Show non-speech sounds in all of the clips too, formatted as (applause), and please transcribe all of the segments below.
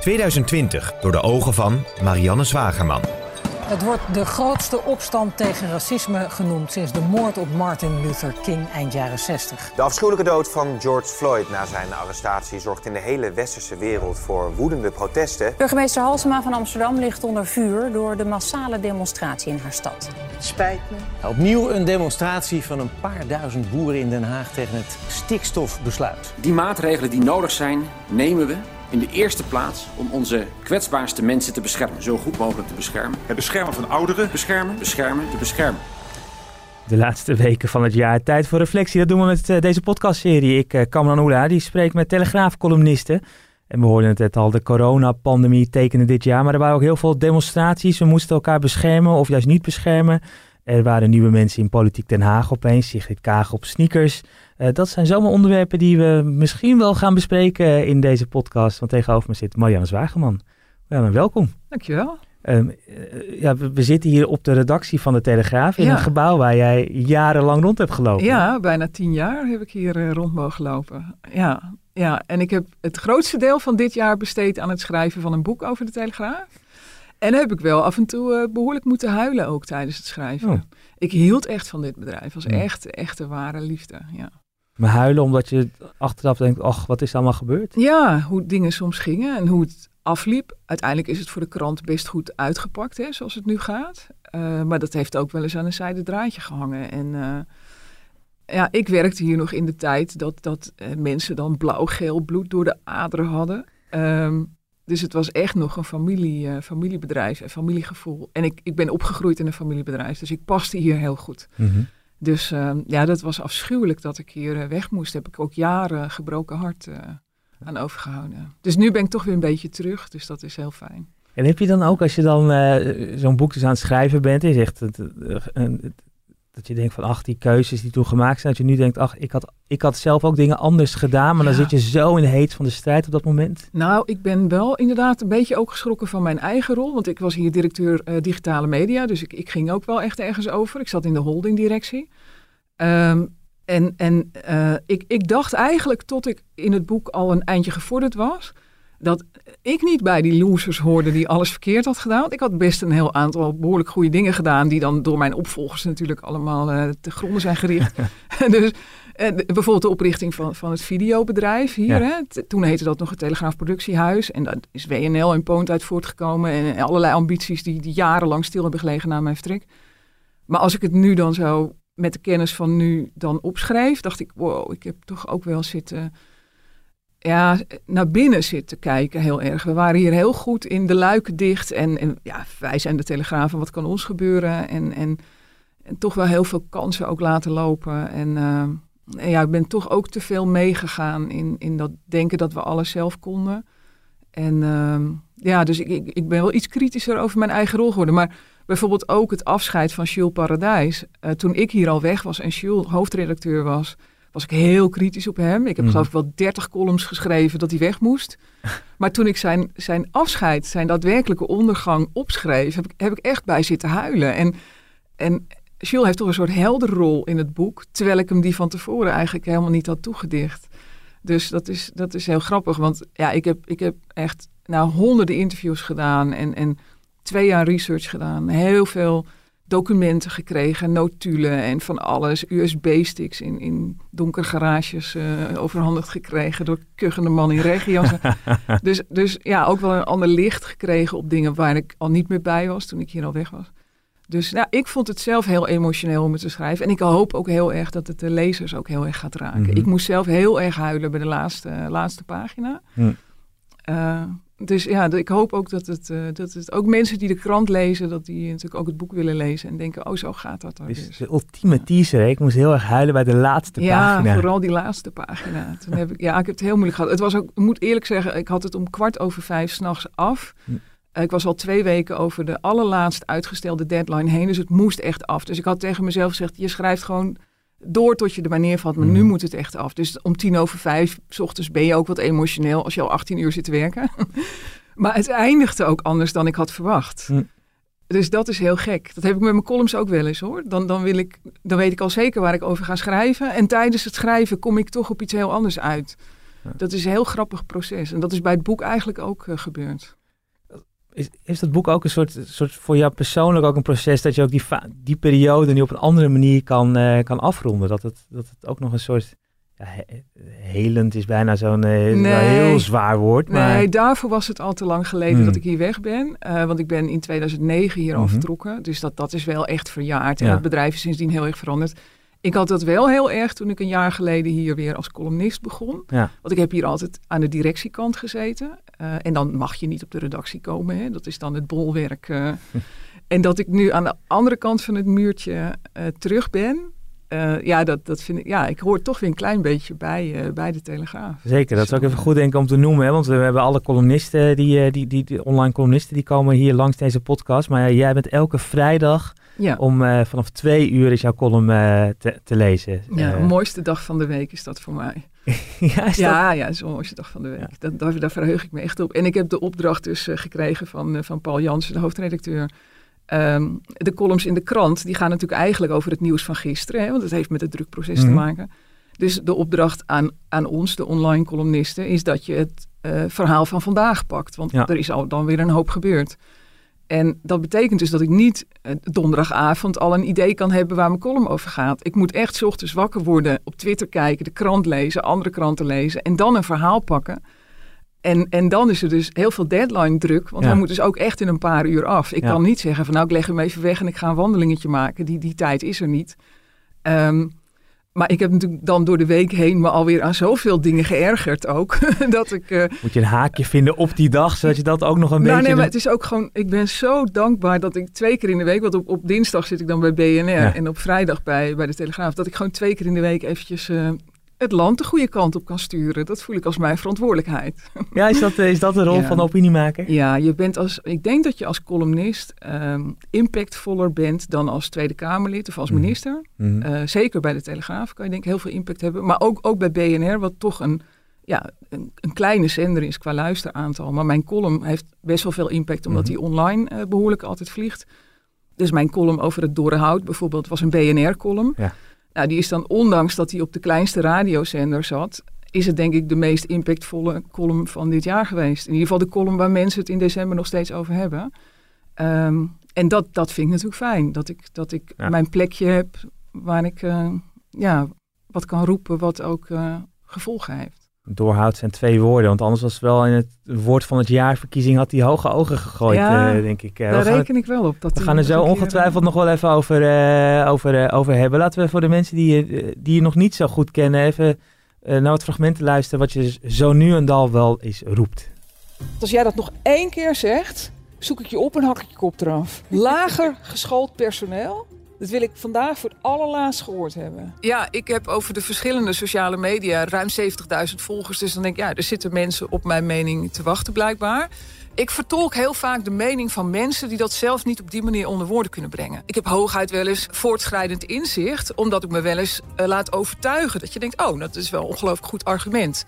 2020 door de ogen van Marianne Zwagerman. Het wordt de grootste opstand tegen racisme genoemd sinds de moord op Martin Luther King eind jaren 60. De afschuwelijke dood van George Floyd na zijn arrestatie zorgt in de hele westerse wereld voor woedende protesten. Burgemeester Halsema van Amsterdam ligt onder vuur door de massale demonstratie in haar stad. Spijt me. Opnieuw een demonstratie van een paar duizend boeren in Den Haag tegen het stikstofbesluit. Die maatregelen die nodig zijn, nemen we in de eerste plaats om onze kwetsbaarste mensen te beschermen. Zo goed mogelijk te beschermen. Het beschermen van ouderen. Beschermen, beschermen, te beschermen. De laatste weken van het jaar. Tijd voor reflectie. Dat doen we met uh, deze podcastserie. Ik, uh, Kamran Oela, die spreekt met Telegraaf-columnisten. En we hoorden het net al, de coronapandemie tekende dit jaar. Maar er waren ook heel veel demonstraties. We moesten elkaar beschermen of juist niet beschermen. Er waren nieuwe mensen in Politiek Den Haag opeens. Sigrid Kaag op sneakers. Uh, dat zijn zomaar onderwerpen die we misschien wel gaan bespreken in deze podcast. Want tegenover me zit Marianne Zwageman. Ja, welkom. Dankjewel. Um, ja, we, we, zitten hier op de redactie van de Telegraaf in ja. een gebouw waar jij jarenlang rond hebt gelopen. Ja, bijna tien jaar heb ik hier uh, rond mogen lopen. Ja, ja, en ik heb het grootste deel van dit jaar besteed aan het schrijven van een boek over de Telegraaf. En heb ik wel af en toe behoorlijk moeten huilen ook tijdens het schrijven. Oh. Ik hield echt van dit bedrijf. Het was echt, echt een ware liefde, ja. Maar huilen omdat je achteraf denkt, ach, wat is allemaal gebeurd? Ja, hoe dingen soms gingen en hoe het afliep. Uiteindelijk is het voor de krant best goed uitgepakt, hè, zoals het nu gaat. Uh, maar dat heeft ook wel eens aan een zijde draadje gehangen. En uh, ja, ik werkte hier nog in de tijd dat, dat uh, mensen dan blauw-geel bloed door de aderen hadden. Um, dus het was echt nog een familie, familiebedrijf en familiegevoel. En ik, ik ben opgegroeid in een familiebedrijf, dus ik paste hier heel goed. Mm -hmm. Dus uh, ja, dat was afschuwelijk dat ik hier uh, weg moest. Heb ik ook jaren gebroken hart uh, aan overgehouden. Dus nu ben ik toch weer een beetje terug, dus dat is heel fijn. En heb je dan ook, als je dan zo'n boek dus aan het schrijven bent, is echt het, dat je denkt van, ach, die keuzes die toen gemaakt zijn, dat je nu denkt, ach, ik had, ik had zelf ook dingen anders gedaan, maar ja. dan zit je zo in de heet van de strijd op dat moment. Nou, ik ben wel inderdaad een beetje ook geschrokken van mijn eigen rol, want ik was hier directeur uh, digitale media, dus ik, ik ging ook wel echt ergens over. Ik zat in de holdingdirectie. Um, en en uh, ik, ik dacht eigenlijk, tot ik in het boek al een eindje gevorderd was, dat ik niet bij die losers hoorde die alles verkeerd had gedaan. Want ik had best een heel aantal behoorlijk goede dingen gedaan, die dan door mijn opvolgers natuurlijk allemaal uh, te gronden zijn gericht. (laughs) (laughs) dus uh, bijvoorbeeld de oprichting van, van het videobedrijf hier. Ja. Hè? Toen heette dat nog het Telegraaf Productiehuis. En daar is WNL en Poont uit voortgekomen. En allerlei ambities die, die jarenlang stil hebben gelegen na mijn vertrek. Maar als ik het nu dan zo met de kennis van nu dan opschreef, dacht ik, wow, ik heb toch ook wel zitten ja, naar binnen zitten kijken heel erg. We waren hier heel goed in de luiken dicht. En, en ja, wij zijn de telegrafen, wat kan ons gebeuren? En, en, toch wel heel veel kansen ook laten lopen. En, uh, en ja, ik ben toch ook te veel meegegaan in, in dat denken dat we alles zelf konden. En uh, ja, dus ik, ik, ben wel iets kritischer over mijn eigen rol geworden. Maar bijvoorbeeld ook het afscheid van Jules Paradijs. Uh, toen ik hier al weg was en Jules hoofdredacteur was was ik heel kritisch op hem. Ik heb mm. geloof ik wel dertig columns geschreven dat hij weg moest. (laughs) maar toen ik zijn, zijn afscheid, zijn daadwerkelijke ondergang opschreef, heb ik, heb ik echt bij zitten huilen. En, en Jules heeft toch een soort helderrol in het boek, terwijl ik hem die van tevoren eigenlijk helemaal niet had toegedicht. Dus dat is, dat is heel grappig, want ja, ik heb, ik heb echt nou, honderden interviews gedaan en, en twee jaar research gedaan. Heel veel documenten gekregen, notulen en van alles. USB-sticks in, in donkere garages uh, overhandigd gekregen door kuchende man in regio's. (laughs) dus, dus ja, ook wel een ander licht gekregen op dingen waar ik al niet meer bij was toen ik hier al weg was. Dus nou, ik vond het zelf heel emotioneel om het te schrijven. En ik hoop ook heel erg dat het de lezers ook heel erg gaat raken. Mm -hmm. Ik moest zelf heel erg huilen bij de laatste, laatste pagina. Mm. Uh, Dus ja, ik hoop ook dat het, uh, dat het ook mensen die de krant lezen, dat die natuurlijk ook het boek willen lezen en denken, oh zo gaat dat dan dus. De ultieme teaser, ik moest heel erg huilen bij de laatste ja, pagina. Ja, vooral die laatste pagina. Toen heb ik, ja, ik heb het heel moeilijk gehad. Het was ook, ik moet eerlijk zeggen, ik had het om kwart over vijf s'nachts af. Hm. Ik was al twee weken over de allerlaatst uitgestelde deadline heen, dus het moest echt af. Dus ik had tegen mezelf gezegd, je schrijft gewoon door tot je er maar neervalt. Maar nu mhm. moet het echt af. Dus om tien over vijf s ochtends ben je ook wat emotioneel als je al 18 uur zit te werken. (laughs) maar het eindigde ook anders dan ik had verwacht. Mhm. Dus dat is heel gek. Dat heb ik met mijn columns ook wel eens hoor. Dan, dan, wil ik, dan weet ik al zeker waar ik over ga schrijven. En tijdens het schrijven kom ik toch op iets heel anders uit. Dat is een heel grappig proces. En dat is bij het boek eigenlijk ook uh, gebeurd. Is, is dat boek ook een soort, soort voor jou persoonlijk ook een proces dat je ook die, die periode nu op een andere manier kan, uh, kan afronden? Dat het, dat het ook nog een soort ja, helend is bijna zo'n uh, nee, heel zwaar woord. Maar... Nee, daarvoor was het al te lang geleden hmm. dat ik hier weg ben. Uh, want ik ben in 2009 hier mm -hmm. vertrokken. Dus dat, dat is wel echt verjaard. En het bedrijf is sindsdien heel erg veranderd. Ik had dat wel heel erg toen ik een jaar geleden hier weer als columnist begon. Ja. Want ik heb hier altijd aan de directiekant gezeten. Uh, en dan mag je niet op de redactie komen. Hè? Dat is dan het bolwerk. Uh, (laughs) en dat ik nu aan de andere kant van het muurtje uh, terug ben. ja, dat, dat vind ik, ja, ik hoor toch weer een klein beetje bij, bij de Telegraaf. Zeker, dat is ook even goed denken om te noemen. Hè? Want we hebben alle columnisten, die, die, die, die online columnisten, die komen hier langs deze podcast. Maar jij bent elke vrijdag ja. Om uh, vanaf twee uur is jouw column uh, te, te, lezen. Ja, de mooiste dag van de week is dat voor mij. (laughs) ja, is ja, dat... ja, is de mooiste dag van de week. Ja. Dat, daar, daar, verheug ik me echt op. En ik heb de opdracht dus gekregen van, van Paul Jansen, de hoofdredacteur. Um, de columns in de krant, die gaan natuurlijk eigenlijk over het nieuws van gisteren. Hè, want het heeft met het drukproces mm -hmm. te maken. Dus de opdracht aan, aan ons, de online columnisten, is dat je het verhaal van vandaag pakt. Want ja. er is al dan weer een hoop gebeurd. En dat betekent dus dat ik niet uh, donderdagavond al een idee kan hebben waar mijn column over gaat. Ik moet echt ochtends wakker worden, op Twitter kijken, de krant lezen, andere kranten lezen en dan een verhaal pakken. En, en dan is er dus heel veel deadline druk, want ja. hij moet dus ook echt in een paar uur af. Ik ja. kan niet zeggen van nou ik leg hem even weg en ik ga een wandelingetje maken. Die, die tijd is er niet. Um, maar ik heb natuurlijk dan door de week heen me alweer aan zoveel dingen geërgerd ook. (laughs) dat ik, uh... Moet je een haakje vinden op die dag, zodat je dat ook nog een nou, beetje... Nee, maar het is ook gewoon... Ik ben zo dankbaar dat ik twee keer in de week... Want op, op dinsdag zit ik dan bij BNR ja. en op vrijdag bij, bij de Telegraaf. Dat ik gewoon twee keer in de week eventjes... Uh, het land de goede kant op kan sturen. Dat voel ik als mijn verantwoordelijkheid. (laughs) Ja, is dat, is dat de rol ja. van de opiniemaker? Ja, je bent als, ik denk dat je als columnist um, impactvoller bent dan als Tweede Kamerlid of als minister. Mm -hmm. uh, zeker bij de Telegraaf kan je denk ik heel veel impact hebben. Maar ook, ook bij BNR, wat toch een, ja, een, een, kleine zender is qua luisteraantal. Maar mijn column heeft best wel veel impact, omdat mm -hmm. die online uh, behoorlijk altijd vliegt. Dus mijn column over het Dorrehout bijvoorbeeld was een BNR-column. Ja. Nou, die is dan, ondanks dat hij op de kleinste radiozender zat, is het denk ik de meest impactvolle column van dit jaar geweest. In ieder geval de column waar mensen het in december nog steeds over hebben. Um, en dat, dat vind ik natuurlijk fijn. Dat ik, dat ik ja. mijn plekje heb waar ik uh, ja, wat kan roepen wat ook uh, gevolgen heeft. Doorhoud zijn twee woorden, want anders was het wel in het woord van het jaarverkiezing had hij hoge ogen gegooid, ja, uh, denk ik. daar reken het, ik wel op. Dat we gaan er zo ongetwijfeld nog wel even over, uh, over, uh, over hebben. Laten we voor de mensen die, die je nog niet zo goed kennen, even naar wat fragmenten luisteren wat je zo nu en dan wel eens roept. Als jij dat nog één keer zegt, zoek ik je op en hak ik je kop eraf. Lager (laughs) geschoold personeel dat wil ik vandaag voor het allerlaatst gehoord hebben. Ja, ik heb over de verschillende sociale media ruim 70.000 volgers. Dus dan denk ik, ja, er zitten mensen op mijn mening te wachten blijkbaar. Ik vertolk heel vaak de mening van mensen die dat zelf niet op die manier onder woorden kunnen brengen. Ik heb hooguit wel eens voortschrijdend inzicht, omdat ik me wel eens uh, laat overtuigen. Dat je denkt, oh, dat is wel een ongelooflijk goed argument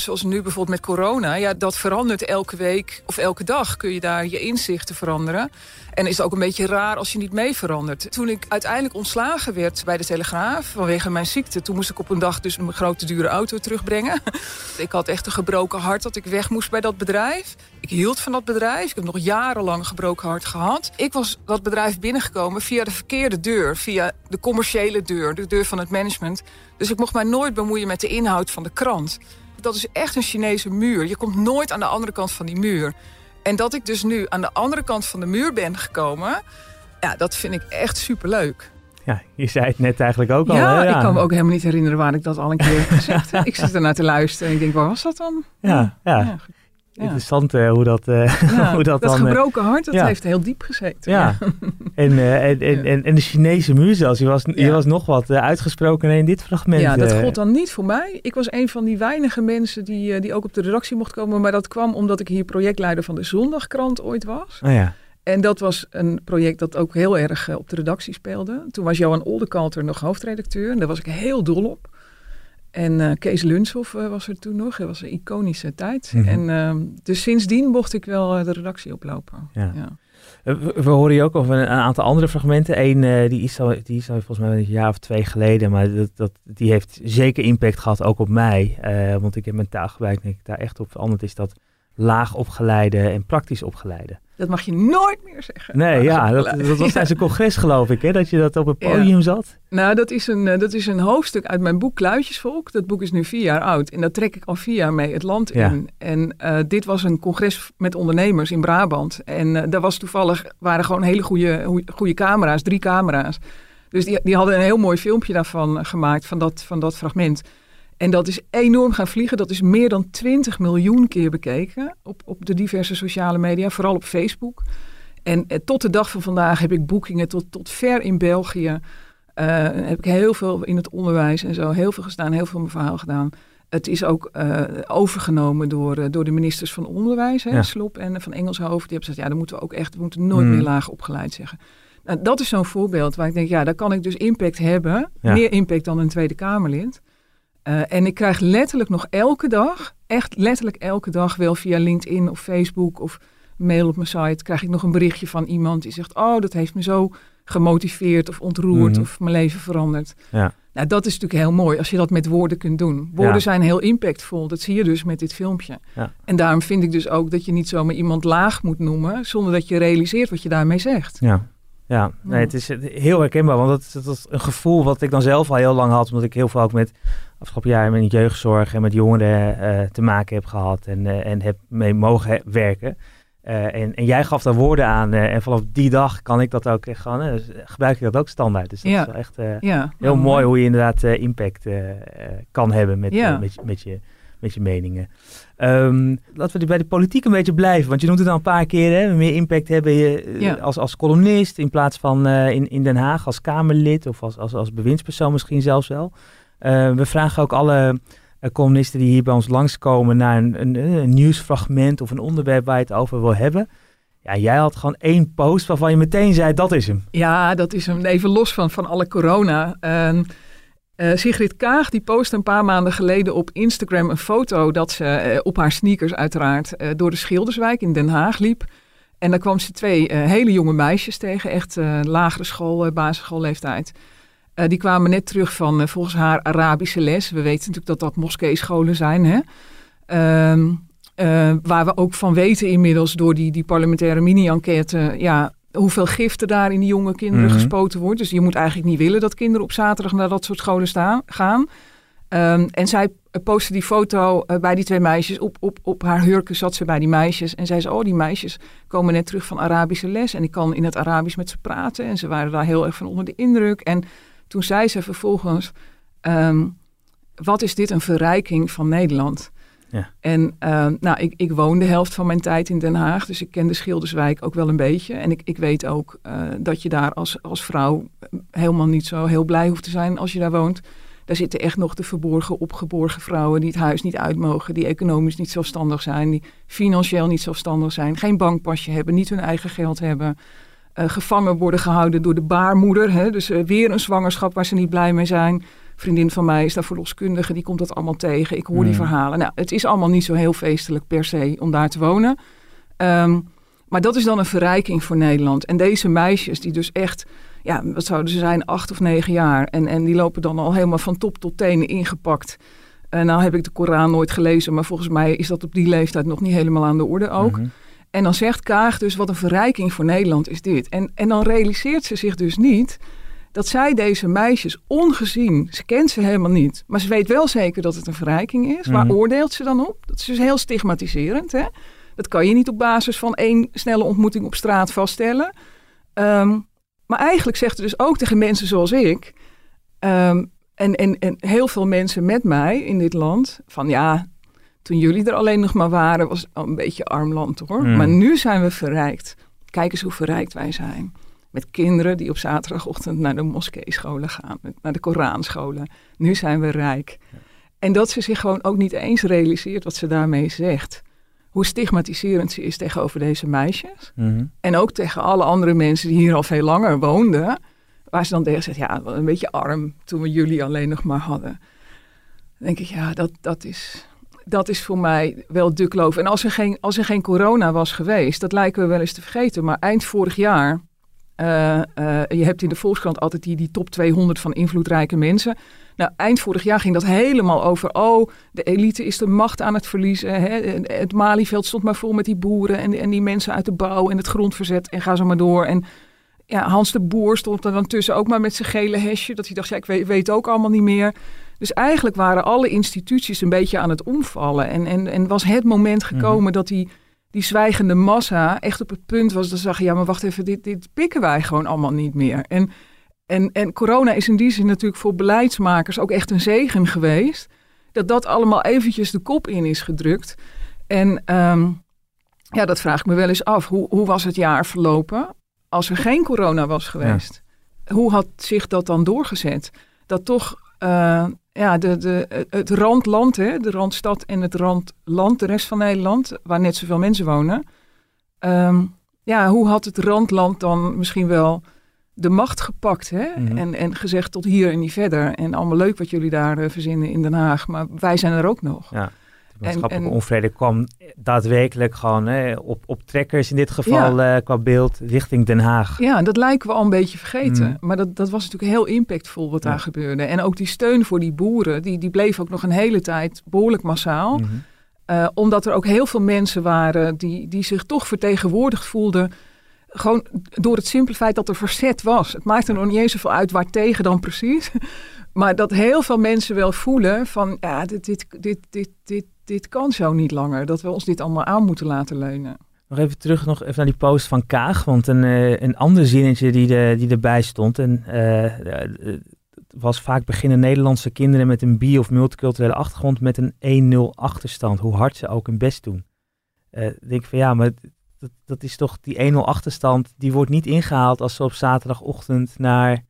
zoals nu bijvoorbeeld met corona, ja, dat verandert elke week of elke dag kun je daar je inzichten veranderen. En is het ook een beetje raar als je niet mee verandert. Toen ik uiteindelijk ontslagen werd bij de Telegraaf vanwege mijn ziekte, toen moest ik op een dag dus een grote dure auto terugbrengen. (laughs) ik had echt een gebroken hart dat ik weg moest bij dat bedrijf. Ik hield van dat bedrijf. Ik heb nog jarenlang een gebroken hart gehad. Ik was dat bedrijf binnengekomen via de verkeerde deur, via de commerciële deur, de deur van het management. Dus ik mocht mij nooit bemoeien met de inhoud van de krant dat is echt een Chinese muur. Je komt nooit aan de andere kant van die muur. En dat ik dus nu aan de andere kant van de muur ben gekomen... ja, dat vind ik echt superleuk. Ja, je zei het net eigenlijk ook al. Ja, ik kan me ook helemaal niet herinneren waar ik dat al een keer heb gezegd. (laughs) ik zit ernaar te luisteren en ik denk, waar was dat dan? Ja, ja. ja. Interessant uh, hoe dat, uh, (laughs) ja, hoe dat, dat, dan... Dat gebroken hart, dat heeft heel diep gezeten. Ja, en, en, en, en, de Chinese muur zelfs. Je was, je was nog wat uitgesproken in dit fragment. Ja, dat gold dan niet voor mij. Ik was een van die weinige mensen die, die ook op de redactie mocht komen. Maar dat kwam omdat ik hier projectleider van de Zondagkrant ooit was. Oh ja. En dat was een project dat ook heel erg op de redactie speelde. Toen was Johan Oldekalter nog hoofdredacteur. En daar was ik heel dol op. En uh, Kees Lunshoff uh, was er toen nog. Dat was een iconische tijd. Mhm. En uh, dus sindsdien mocht ik wel de redactie oplopen. Ja. ja. We, we, horen je ook over een, een aantal andere fragmenten. Eén die, is al, die is al volgens mij een jaar of twee geleden. Maar dat, dat, die heeft zeker impact gehad ook op mij. want ik heb mijn taalgebruik denk ik, daar echt op veranderd. Is dat laag opgeleide en praktisch opgeleide. Dat mag je nooit meer zeggen. Nee, ja, dat, dat was tijdens een congres geloof ik, hè, dat je dat op het podium ja. zat. Nou, dat is, een, dat is een hoofdstuk uit mijn boek Kluitjesvolk. Dat boek is nu vier jaar oud en dat trek ik al vier jaar mee het land Ja. in. En uh, dit was een congres met ondernemers in Brabant. En uh, daar was toevallig, waren gewoon hele goede, goede camera's, drie camera's. Dus die, die hadden een heel mooi filmpje daarvan gemaakt, van dat, van dat fragment. En dat is enorm gaan vliegen. Dat is meer dan 20 miljoen keer bekeken op, op de diverse sociale media, vooral op Facebook. En eh, tot de dag van vandaag heb ik boekingen tot, tot ver in België. Uh, heb ik heel veel in het onderwijs en zo, heel veel gestaan, heel veel mijn verhaal gedaan. Het is ook uh, overgenomen door, uh, door de ministers van Onderwijs, hè, Ja. Slop en van Engelshoofd. Die hebben gezegd, ja, dan moeten we ook echt, we moeten nooit Hmm. meer laag opgeleid zeggen. Nou, dat is zo'n voorbeeld waar ik denk, ja, daar kan ik dus impact hebben. Ja. Meer impact dan een Tweede Kamerlid. Uh, en ik krijg letterlijk nog elke dag, echt letterlijk elke dag, wel via LinkedIn of Facebook of mail op mijn site, krijg ik nog een berichtje van iemand die zegt, oh, dat heeft me zo gemotiveerd of ontroerd Mhm. of mijn leven veranderd. Ja. Nou, dat is natuurlijk heel mooi als je dat met woorden kunt doen. Woorden Ja. zijn heel impactvol, dat zie je dus met dit filmpje. Ja. En daarom vind ik dus ook dat je niet zomaar iemand laag moet noemen, zonder dat je realiseert wat je daarmee zegt. Ja, ja. Nee, het is eh, heel herkenbaar, want dat, is- dat is een gevoel wat ik dan zelf al heel lang had, omdat ik heel ook met afgelopen jaar met jeugdzorg en met jongeren eh, te maken heb gehad en, eh, en heb mee mogen werken. Eh, en, en jij gaf daar woorden aan en vanaf die dag kan ik dat ook echt gewoon, eh, gebruik ik dat ook standaard. Dus dat Ja. is wel echt Ja, heel mooi hoe je inderdaad impact kan hebben met, Ja. met, je, met, je, met je meningen. Ehm, laten we bij de politiek een beetje blijven, want je noemt het al een paar keer, hè, meer impact hebben je, als, als columnist in plaats van in, in Den Haag als Kamerlid of als, als, als bewindspersoon misschien zelfs wel. Eh, we vragen ook alle eh, columnisten die hier bij ons langskomen naar een, een, nieuwsfragment of een onderwerp waar je het over wil hebben. Ja, jij had gewoon één post waarvan je meteen zei, dat is hem. Ja, dat is hem. Even los van, van alle corona. Ehm, eh, Sigrid Kaag die postte een paar maanden geleden op Instagram een foto dat ze op haar sneakers uiteraard door de Schilderswijk in Den Haag liep. En daar kwam ze twee hele jonge meisjes tegen, echt lagere school, basisschoolleeftijd. Eh, die kwamen net terug van eh, volgens haar Arabische les. We weten natuurlijk dat dat moskeescholen zijn. Hè? Ehm, eh, waar we ook van weten inmiddels door die, die parlementaire mini-enquête... Ja, hoeveel giften daar in die jonge kinderen Mhm. gespoten wordt. Dus je moet eigenlijk niet willen dat kinderen op zaterdag naar dat soort scholen staan, gaan. Ehm, en zij postte die foto bij die twee meisjes. Op, op, op haar hurken zat ze bij die meisjes. En zei ze, oh die meisjes komen net terug van Arabische les. En ik kan in het Arabisch met ze praten. En ze waren daar heel erg van onder de indruk. En toen zei ze vervolgens, ehm, wat is dit een verrijking van Nederland? Ja. En ehm, nou, ik, ik woon de helft van mijn tijd in Den Haag, dus ik ken de Schilderswijk ook wel een beetje. En ik, ik weet ook eh, dat je daar als, als vrouw eh, helemaal niet zo heel blij hoeft te zijn als je daar woont. Daar zitten echt nog de verborgen, opgeborgen vrouwen die het huis niet uit mogen, die economisch niet zelfstandig zijn, die financieel niet zelfstandig zijn, geen bankpasje hebben, niet hun eigen geld hebben. Eh, gevangen worden gehouden door de baarmoeder. Hè? Dus eh, weer een zwangerschap waar ze niet blij mee zijn. Vriendin van mij is daar verloskundige, die komt dat allemaal tegen. Ik hoor die Mm. verhalen. Nou, het is allemaal niet zo heel feestelijk per se om daar te wonen. Ehm, maar dat is dan een verrijking voor Nederland. En deze meisjes die dus echt, ja, wat zouden ze zijn, acht of negen jaar. En, en die lopen dan al helemaal van top tot tenen ingepakt. En nou heb ik de Koran nooit gelezen, maar volgens mij is dat op die leeftijd nog niet helemaal aan de orde ook. Mhm. En dan zegt Kaag dus, wat een verrijking voor Nederland is dit. En, en dan realiseert ze zich dus niet dat zij deze meisjes ongezien, ze kent ze helemaal niet, maar ze weet wel zeker dat het een verrijking is. Waar Mhm. oordeelt ze dan op? Dat is dus heel stigmatiserend. Hè? Dat kan je niet op basis van één snelle ontmoeting op straat vaststellen. Ehm, maar eigenlijk zegt ze dus ook tegen mensen zoals ik, ehm, en, en, en heel veel mensen met mij in dit land, van ja, Toen jullie er alleen nog maar waren, was het al een beetje arm land hoor. Mm. Maar nu zijn we verrijkt. Kijk eens hoe verrijkt wij zijn. Met kinderen die op zaterdagochtend naar de moskeescholen gaan, naar de Koranscholen. Nu zijn we rijk. En dat ze zich gewoon ook niet eens realiseert wat ze daarmee zegt. Hoe stigmatiserend ze is tegenover deze meisjes. Mhm. En ook tegen alle andere mensen die hier al veel langer woonden. Waar ze dan tegen zegt, ja, wel een beetje arm toen we jullie alleen nog maar hadden. Dan denk ik, ja, dat, dat, is, dat is voor mij wel de kloof. En als er, geen, als er geen corona was geweest, dat lijken we wel eens te vergeten. Maar eind vorig jaar, eh, eh, je hebt in de Volkskrant altijd die, die top 200 van invloedrijke mensen. Nou, eind vorig jaar ging dat helemaal over, oh, de elite is de macht aan het verliezen. Hè? Het Malieveld stond maar vol met die boeren en, en die mensen uit de bouw en het grondverzet en ga zo maar door. En ja, Hans de Boer stond er dan tussen ook maar met zijn gele hesje, dat hij dacht, ja, ik weet, weet ook allemaal niet meer. Dus eigenlijk waren alle instituties een beetje aan het omvallen. En, en, en was het moment gekomen dat die, die zwijgende massa echt op het punt was dat ze zeggen, ja, maar wacht even, dit, dit pikken wij gewoon allemaal niet meer. En, en, en corona is in die zin natuurlijk voor beleidsmakers ook echt een zegen geweest. Dat dat allemaal eventjes de kop in is gedrukt. En ehm, ja, dat vraag ik me wel eens af. Hoe, hoe was het jaar verlopen als er geen corona was geweest? Hoe had zich dat dan doorgezet? Dat toch eh, ja, de, de, het randland, hè, de randstad en het randland, de rest van Nederland, waar net zoveel mensen wonen. ehm, ja, hoe had het randland dan misschien wel de macht gepakt hè? Mhm. en, en gezegd tot hier en niet verder. En allemaal leuk wat jullie daar eh, verzinnen in Den Haag, maar wij zijn er ook nog. Ja. Maatschappelijke en- onvrede kwam daadwerkelijk gewoon hè, op, op trekkers in dit geval eh, qua beeld richting Den Haag. Ja, dat lijken we al een beetje vergeten. Mm. Maar dat, dat was natuurlijk heel impactvol wat Ja. daar gebeurde. En ook die steun voor die boeren, die, die bleef ook nog een hele tijd behoorlijk massaal. Mhm. Eh, omdat er ook heel veel mensen waren die, die zich toch vertegenwoordigd voelden. Gewoon door het simpele feit dat er verzet was. Het maakt er nog niet eens zoveel uit waar tegen dan precies. (laughs) Maar dat heel veel mensen wel voelen van ja, dit, dit, dit, dit, dit, dit kan zo niet langer. Dat we ons dit allemaal aan moeten laten leunen. Nog even terug nog even naar die post van Kaag. Want een, eh, een ander zinnetje die, de, die erbij stond. En, eh, eh, was vaak beginnen Nederlandse kinderen met een bi- of multiculturele achtergrond met een 1-0 achterstand. Hoe hard ze ook hun best doen. Ik denk van ja, maar dat, dat is toch die 1-0 achterstand. Die wordt niet ingehaald als ze op zaterdagochtend naar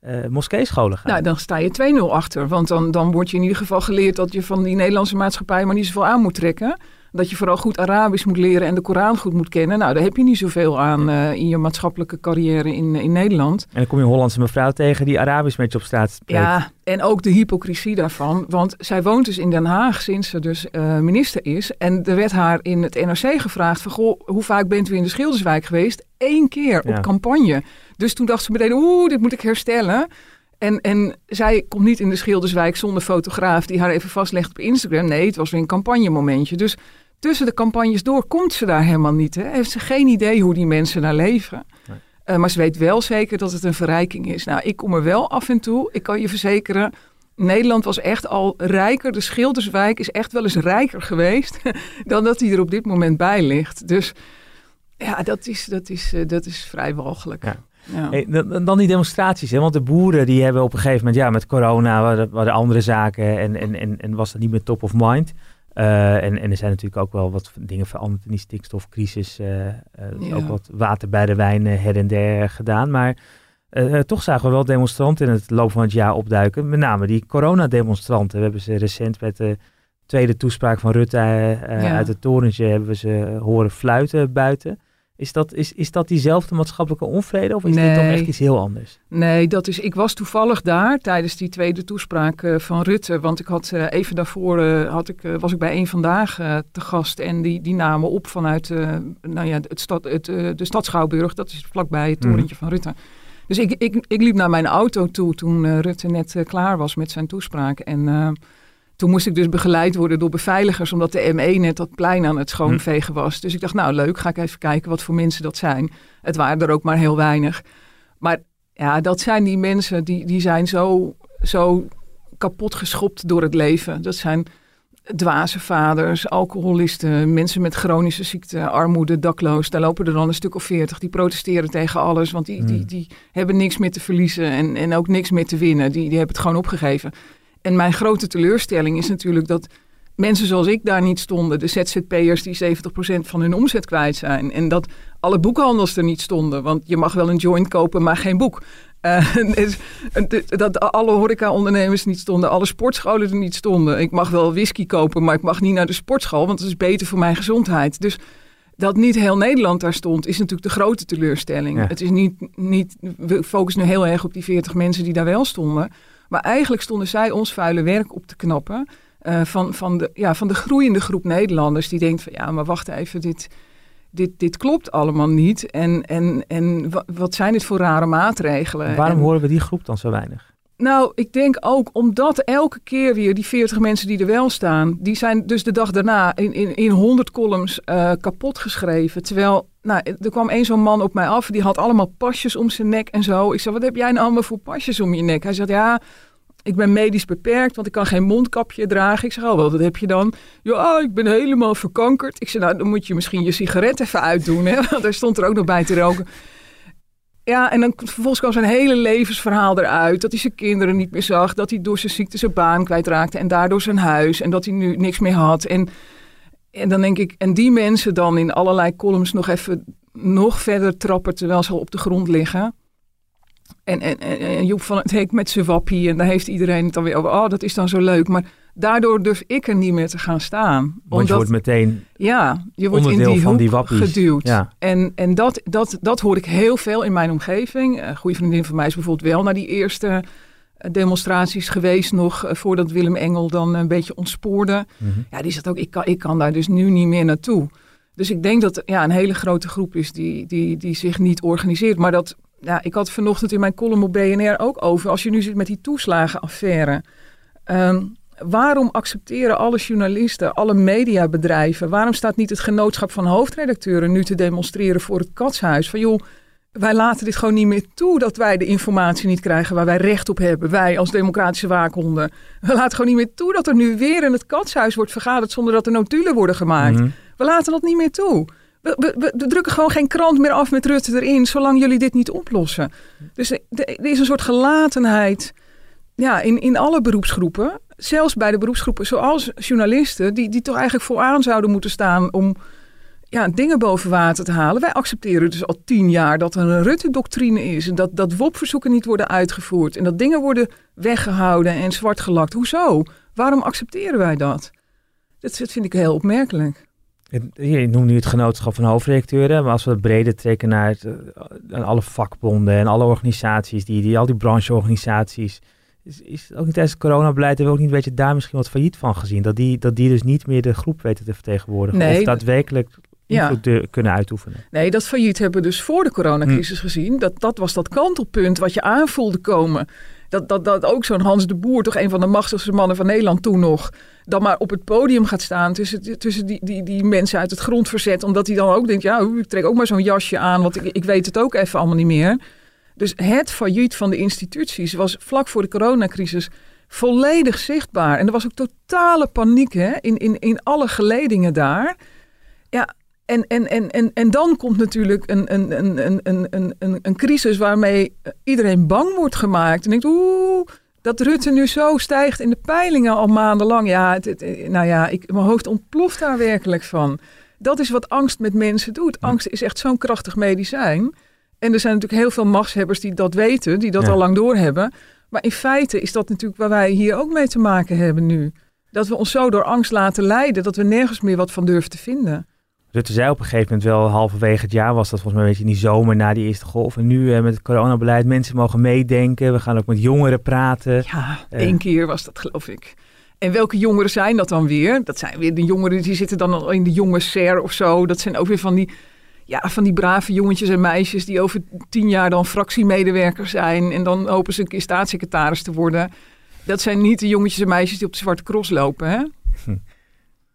eh moskeescholen gaan. Nou, dan sta je 2-0 achter. Want dan, dan word je in ieder geval geleerd dat je van die Nederlandse maatschappij maar niet zoveel aan moet trekken. Dat je vooral goed Arabisch moet leren en de Koran goed moet kennen. Nou, daar heb je niet zoveel aan eh, in je maatschappelijke carrière in, in Nederland. En dan kom je een Hollandse mevrouw tegen die Arabisch met je op straat spreekt. Ja, en ook de hypocrisie daarvan. Want zij woont dus in Den Haag sinds ze dus eh, minister is. En er werd haar in het NRC gevraagd van... Goh, hoe vaak bent u in de Schilderswijk geweest? Eén keer Ja. op campagne. Dus toen dacht ze meteen, oeh, dit moet ik herstellen. En, en zij komt niet in de Schilderswijk zonder fotograaf... die haar even vastlegt op Instagram. Nee, het was weer een campagnemomentje. Dus tussen de campagnes door komt ze daar helemaal niet. Hè? Heeft ze geen idee hoe die mensen daar leven. Nee. Eh, maar ze weet wel zeker dat het een verrijking is. Nou, ik kom er wel af en toe. Ik kan je verzekeren, Nederland was echt al rijker. De Schilderswijk is echt wel eens rijker geweest (laughs) dan dat hij er op dit moment bij ligt. Dus ja, dat is, dat is, eh, dat is vrij walgelijk. Ja. Ja. Hey, dan, dan die demonstraties, hè? want de boeren die hebben op een gegeven moment, ja, met corona waren, waren andere zaken en, en, en, en was dat niet meer top of mind. Eh, en, en er zijn natuurlijk ook wel wat dingen veranderd in die stikstofcrisis. eh, eh, Ja. Ook wat water bij de wijn her en der gedaan. Maar toch zagen we wel demonstranten in het loop van het jaar opduiken. Met name die coronademonstranten. We hebben ze recent met de tweede toespraak van Rutte Ja. uit het torentje hebben we ze horen fluiten buiten. Is dat, is, is dat diezelfde maatschappelijke onvrede of is dit toch Nee. echt iets heel anders? Nee, dat is, ik was toevallig daar tijdens die tweede toespraak eh, van Rutte. Want ik had eh, even daarvoor eh, had ik, was ik bij één vandaag te gast. En die, die namen op vanuit nou ja, het stad, het, de stad Schouwburg. Dat is vlakbij het Mhm. torentje van Rutte. Dus ik, ik, ik liep naar mijn auto toe toen Rutte net klaar was met zijn toespraak. En toen moest ik dus begeleid worden door beveiligers, omdat de ME net dat plein aan het schoonvegen was. Dus ik dacht, nou leuk, ga ik even kijken wat voor mensen dat zijn. Het waren er ook maar heel weinig. Maar ja, dat zijn die mensen die, die zijn zo, zo kapot geschopt door het leven. Dat zijn dwaze vaders, alcoholisten, mensen met chronische ziekte, armoede, dakloos. Daar lopen er dan een stuk of veertig. Die protesteren tegen alles, want die, die, Hmm. die hebben niks meer te verliezen en, en ook niks meer te winnen. Die, die hebben het gewoon opgegeven. En mijn grote teleurstelling is natuurlijk dat mensen zoals ik daar niet stonden. De ZZP'ers die 70% van hun omzet kwijt zijn. En dat alle boekhandels er niet stonden. Want je mag wel een joint kopen, maar geen boek. (laughs) Uh, dat alle horeca-ondernemers niet stonden, alle sportscholen er niet stonden. Ik mag wel whisky kopen, maar ik mag niet naar de sportschool, want dat is beter voor mijn gezondheid. Dus dat niet heel Nederland daar stond, is natuurlijk de grote teleurstelling. Het is niet, niet, we focussen nu heel erg op die 40 mensen die daar wel stonden. Maar eigenlijk stonden zij ons vuile werk op te knappen. Uh, van, van, de, ja, van de groeiende groep Nederlanders die denkt van ja, maar wacht even, dit, dit, dit klopt allemaal niet. En, en, en wat zijn dit voor rare maatregelen? Waarom horen we die groep dan zo weinig? Nou, ik denk ook omdat elke keer weer die 40 mensen die er wel staan, die zijn dus de dag daarna in, in, in 100 columns uh, kapot geschreven. Terwijl, nou, er kwam één zo'n man op mij af, die had allemaal pasjes om zijn nek en zo. Ik zei, wat heb jij nou allemaal voor pasjes om je nek? Hij zegt, ja, ik ben medisch beperkt, want ik kan geen mondkapje dragen. Ik zeg, oh, wat heb je dan? Ja, ik ben helemaal verkankerd. Ik zeg, nou, dan moet je misschien je sigaret even uitdoen, hè? (laughs) Want daar stond er ook nog bij te roken. Ja, en dan vervolgens kwam zijn hele levensverhaal eruit. Dat hij zijn kinderen niet meer zag. Dat hij door zijn ziekte zijn baan kwijtraakte. En daardoor zijn huis. En dat hij nu niks meer had. En, en dan denk ik, en die mensen dan in allerlei columns nog even nog verder trappen terwijl ze al op de grond liggen. En, en, en Joep van het Hek met zijn wappie. En daar heeft iedereen het dan weer over. Oh, dat is dan zo leuk. Maar daardoor durf ik er niet meer te gaan staan. Want omdat, je wordt meteen ja, je wordt in die van die wappies. geduwd. Ja. En, en dat, dat, dat hoor ik heel veel in mijn omgeving. Een goede vriendin van mij is bijvoorbeeld wel naar die eerste eh, demonstraties geweest nog eh, voordat Willem Engel dan een beetje ontspoorde. Mhm. Ja, die zegt ook, ik kan, ik kan daar dus nu niet meer naartoe. Dus ik denk dat ja, een hele grote groep is die, die, die zich niet organiseert. Maar dat, ja, ik had vanochtend in mijn column op BNR ook over, als je nu zit met die toeslagenaffaire. Um, waarom accepteren alle journalisten, alle mediabedrijven, waarom staat niet het genootschap van hoofdredacteuren nu te demonstreren voor het katshuis? Van joh, wij laten dit gewoon niet meer toe dat wij de informatie niet krijgen waar wij recht op hebben. Wij als democratische waakhonden. We laten gewoon niet meer toe dat er nu weer in het katshuis wordt vergaderd zonder dat er notulen worden gemaakt. Mhm. We laten dat niet meer toe. We, we, we, drukken gewoon geen krant meer af met Rutte erin, zolang jullie dit niet oplossen. Dus er is een soort gelatenheid ja, in, in alle beroepsgroepen zelfs bij de beroepsgroepen zoals journalisten, die, die toch eigenlijk vooraan zouden moeten staan om ja, dingen boven water te halen. Wij accepteren dus al tien jaar dat er een Rutte-doctrine is. En dat, dat WOP-verzoeken niet worden uitgevoerd. En dat dingen worden weggehouden en zwart gelakt. Hoezo? Waarom accepteren wij dat? Dat, vind ik heel opmerkelijk. Je noemt nu het genootschap van hoofdredacteuren, maar als we het breder trekken naar, het, eh, alle vakbonden en alle organisaties, die, die, al die brancheorganisaties, is, is ook niet tijdens het coronabeleid hebben we ook niet een beetje daar misschien wat failliet van gezien? Dat die, dat die dus niet meer de groep weten te vertegenwoordigen nee, of daadwerkelijk ja. kunnen uitoefenen. Nee, dat failliet hebben we dus voor de coronacrisis hm. gezien. Dat, dat was dat kantelpunt wat je aanvoelde komen. Dat, dat, dat ook zo'n Hans de Boer, toch een van de machtigste mannen van Nederland toen nog, dan maar op het podium gaat staan tussen, tussen die, die, die mensen uit het grondverzet. Omdat hij dan ook denkt, ja, ik trek ook maar zo'n jasje aan, want ik, ik weet het ook even allemaal niet meer. Dus het failliet van de instituties was vlak voor de coronacrisis volledig zichtbaar. En er was ook totale paniek hè, in, in, in alle geledingen daar. Ja, en, en, en, en, en dan komt natuurlijk een, een, een, een, een, een, een crisis waarmee iedereen bang wordt gemaakt. En denkt, oeh, dat Rutte nu zo stijgt in de peilingen al maandenlang. Ja, het, nou ja, ik, mijn hoofd ontploft daar werkelijk van. Dat is wat angst met mensen doet. Angst is echt zo'n krachtig medicijn. En er zijn natuurlijk heel veel machtshebbers die dat weten, die dat al lang doorhebben. Maar in feite is dat natuurlijk waar wij hier ook mee te maken hebben nu. Dat we ons zo door angst laten leiden, dat we nergens meer wat van durven te vinden. Rutte zei op een gegeven moment wel, halverwege het jaar was dat volgens mij een beetje in die zomer na die eerste golf. En nu eh, met het coronabeleid, mensen mogen meedenken. We gaan ook met jongeren praten. Ja, uh, één keer was dat geloof ik. En welke jongeren zijn dat dan weer? Dat zijn weer de jongeren die zitten dan al in de jonge SER of zo. Dat zijn ook weer van die ja, van die brave jongetjes en meisjes die over tien jaar dan fractiemedewerker zijn en dan hopen ze een keer staatssecretaris te worden. Dat zijn niet de jongetjes en meisjes die op de Zwarte Cross lopen, hè?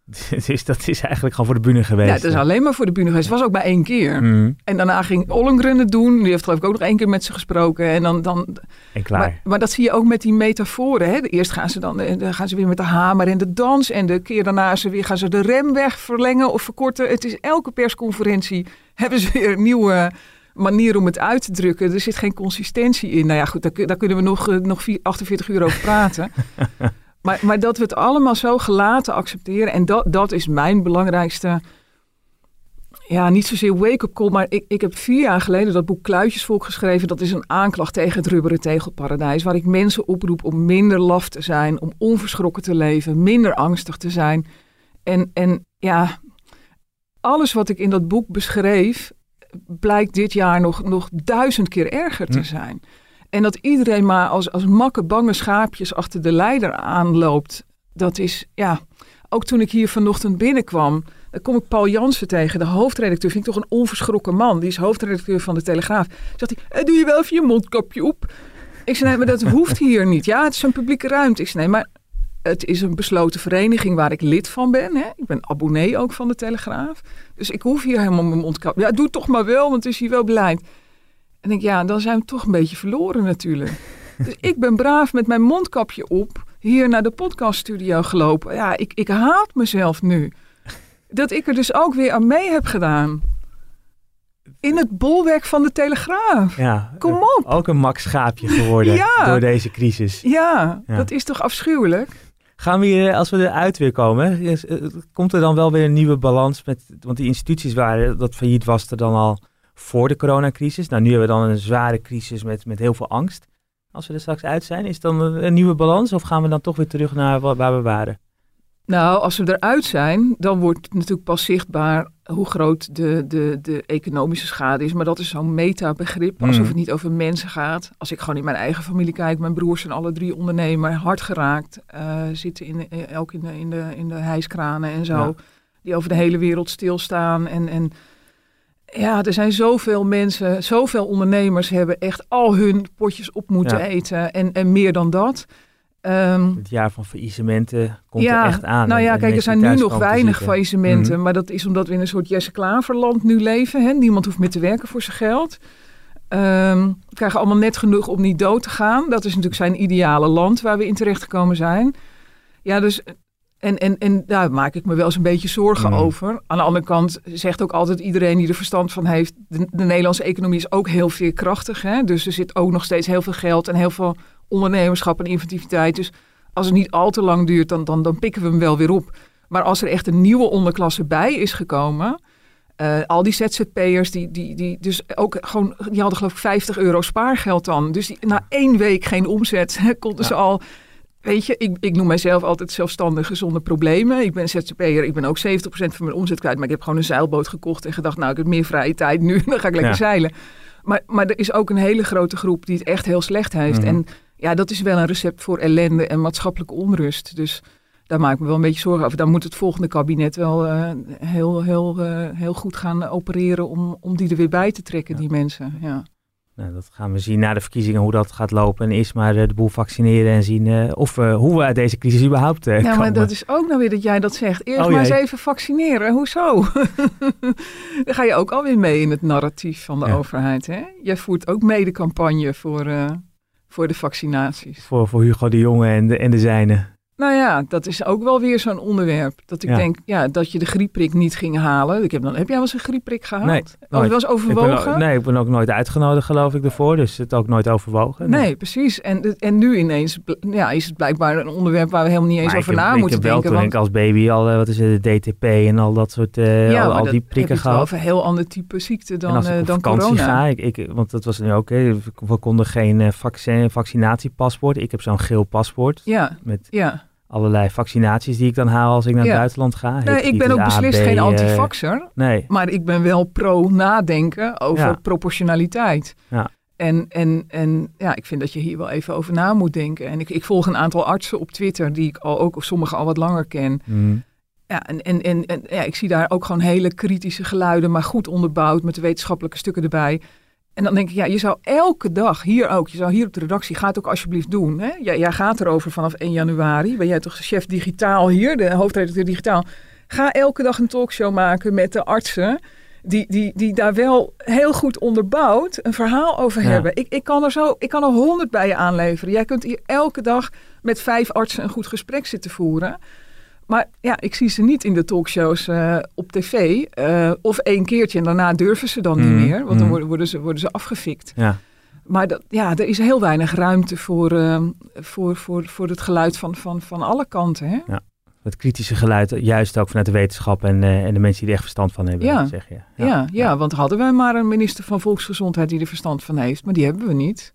(laughs) Dus dat is eigenlijk gewoon voor de bühne geweest. Ja, het is alleen maar voor de bühne geweest. Het was ook maar één keer. Mm. En daarna ging Ollengren het doen. Die heeft geloof ik ook nog één keer met ze gesproken. En dan... dan en klaar. Maar, maar dat zie je ook met die metaforen. Hè? Eerst gaan ze dan, eh, dan gaan ze weer met de hamer en de dans. En de keer daarna ze weer, gaan ze de remweg verlengen of verkorten. Het is elke persconferentie hebben ze weer een nieuwe manier om het uit te drukken. Er zit geen consistentie in. Nou ja, goed, daar, daar kunnen we nog, eh, nog 48 uur over praten. (laughs) Maar, maar dat we het allemaal zo gelaten accepteren. En dat, dat is mijn belangrijkste ja, niet zozeer wake-up call, maar ik, ik heb vier jaar geleden dat boek Kluitjesvolk geschreven. Dat is een aanklacht tegen het rubberen tegelparadijs. Waar ik mensen oproep om minder laf te zijn, om onverschrokken te leven, minder angstig te zijn. En, en ja, alles wat ik in dat boek beschreef, blijkt dit jaar nog, nog duizend keer erger te hm. En dat iedereen maar als, als makke bange schaapjes achter de leider aanloopt. Dat is, ja, ook toen ik hier vanochtend binnenkwam dan kom ik Paul Jansen tegen, de hoofdredacteur. Vind ik toch een onverschrokken man. Die is hoofdredacteur van de Telegraaf. Zegt hij, eh, doe je wel even je mondkapje op? Ik zei, nee, maar dat hoeft hier niet. Ja, het is een publieke ruimte. Ik zei, nee, maar het is een besloten vereniging waar ik lid van ben. Hè? Ik ben abonnee ook van de Telegraaf. Dus ik hoef hier helemaal mijn mondkapje. Ja, doe toch maar wel, want het is hier wel beleid. En ik, ja, dan zijn we toch een beetje verloren natuurlijk. (laughs) Dus ik ben braaf met mijn mondkapje op hier naar de podcaststudio gelopen. Ja, ik, ik haat mezelf nu dat ik er dus ook weer aan mee heb gedaan. In het bolwerk van de Telegraaf. Ja, Kom op. Ook een Max Schaapje geworden (laughs) door deze crisis. Ja, dat is toch afschuwelijk? Gaan we hier, als we eruit weer komen, eh, komt er dan wel weer een nieuwe balans met, want die instituties waren, dat failliet was er dan al voor de coronacrisis. Nou, nu hebben we dan een zware crisis met, met heel veel angst. Als we er straks uit zijn, is het dan een nieuwe balans of gaan we dan toch weer terug naar waar we waren? Nou, als we eruit zijn, dan wordt natuurlijk pas zichtbaar hoe groot de, de, de economische schade is. Maar dat is zo'n meta-begrip, alsof hmm. het niet over mensen gaat. Als ik gewoon in mijn eigen familie kijk, mijn broers zijn alle drie ondernemer, hard geraakt, uh, zitten in, uh, ook in de, in, de, in de hijskranen en zo, die over de hele wereld stilstaan. En, en ja, er zijn zoveel mensen, zoveel ondernemers hebben echt al hun potjes op moeten eten en, en meer dan dat. Um, het jaar van faillissementen komt er echt aan. Nou ja, kijk, er zijn nu nog weinig faillissementen. Mhm. Maar dat is omdat we in een soort Jesse Klaverland nu leven. Hè? Niemand hoeft meer te werken voor zijn geld. Um, we krijgen allemaal net genoeg om niet dood te gaan. Dat is natuurlijk zijn ideale land waar we in terecht gekomen zijn. Ja, dus... En, en, en daar maak ik me wel eens een beetje zorgen mhm. over. Aan de andere kant zegt ook altijd iedereen die er verstand van heeft... de, de Nederlandse economie is ook heel veerkrachtig. Hè? Dus er zit ook nog steeds heel veel geld en heel veel ondernemerschap en inventiviteit. Dus als het niet al te lang duurt, dan, dan, dan pikken we hem wel weer op. Maar als er echt een nieuwe onderklasse bij is gekomen. Uh, al die ZZP'ers, die, die, die, dus ook gewoon, die hadden geloof ik 50 euro spaargeld dan. Dus die, na één week geen omzet (laughs) konden ze al. Weet je, ik, ik noem mijzelf altijd zelfstandig zonder problemen. Ik ben ZZP'er, ik ben ook 70% van mijn omzet kwijt. Maar ik heb gewoon een zeilboot gekocht en gedacht, nou ik heb meer vrije tijd nu, (laughs) dan ga ik lekker zeilen. Maar, maar er is ook een hele grote groep die het echt heel slecht heeft. Mhm. En ja, dat is wel een recept voor ellende en maatschappelijke onrust. Dus daar maak ik me wel een beetje zorgen over. Daar moet het volgende kabinet wel uh, heel, heel, uh, heel goed gaan opereren om, om die er weer bij te trekken, die mensen. Ja. Nou, dat gaan we zien na de verkiezingen hoe dat gaat lopen. En eerst maar uh, de boel vaccineren en zien of, hoe we uit deze crisis überhaupt uh, Ja, maar dat is ook nou weer dat jij dat zegt. Eerst oh, maar eens even vaccineren. Hoezo? (laughs) Dan ga je ook alweer mee in het narratief van de overheid. Hè? Jij voert ook mee de campagne voor voor de vaccinaties. Voor, voor Hugo de Jonge en de, en de zijne. Nou ja, dat is ook wel weer zo'n onderwerp. Dat ik denk, ja, dat je de griepprik niet ging halen. Ik heb, dan, heb jij wel eens een griepprik gehaald? Nee. Of wel eens overwogen? nee, ik ben ook nooit uitgenodigd, geloof ik, ervoor. Dus het ook nooit overwogen. Nee, precies. En, en nu ineens ja, is het blijkbaar een onderwerp waar we helemaal niet eens over na moeten denken. Ik heb wel toen ik als baby al, eh, wat is het, de DTP en al dat soort, uh, ja, al, die prikken gehad. over een heel ander type ziekte dan, als ik uh, dan corona. ga, ik, ik, want dat was nu ook, hè, we konden geen vaccin, vaccinatiepaspoort. Ik heb zo'n geel paspoort. Ja, met, ja allerlei vaccinaties die ik dan haal als ik naar het buitenland ga. Nee, ik ben ook beslist geen antivaxer. nee. Maar ik ben wel pro-nadenken over proportionaliteit. Ja. En, en, en ja, ik vind dat je hier wel even over na moet denken. En ik, ik volg een aantal artsen op Twitter die ik al, ook sommige al wat langer ken. Mm. Ja, en, en, en, en ja, ik zie daar ook gewoon hele kritische geluiden, maar goed onderbouwd met de wetenschappelijke stukken erbij. En dan denk ik, ja, je zou elke dag, hier ook, je zou hier op de redactie, ga het ook alsjeblieft doen. Hè? Jij, jij gaat erover vanaf 1 januari. Ben jij toch chef digitaal hier, de hoofdredacteur digitaal. Ga elke dag een talkshow maken met de artsen. Die, die, die daar wel heel goed onderbouwd een verhaal over hebben. Ik, ik kan er zo, ik kan er honderd bij je aanleveren. Jij kunt hier elke dag met vijf artsen een goed gesprek zitten voeren. Maar ja, ik zie ze niet in de talkshows uh, op tv. Uh, of één keertje en daarna durven ze dan niet mhm. meer. Want dan mhm. worden, worden, ze, worden ze afgefikt. Ja. Maar dat, ja, er is heel weinig ruimte voor, uh, voor, voor, voor het geluid van, van, van alle kanten. Hè? Ja. Het kritische geluid, juist ook vanuit de wetenschap en, uh, en de mensen die er echt verstand van hebben. Ja. Zeg je. Ja. Ja, ja, want hadden wij maar een minister van Volksgezondheid die er verstand van heeft, maar die hebben we niet.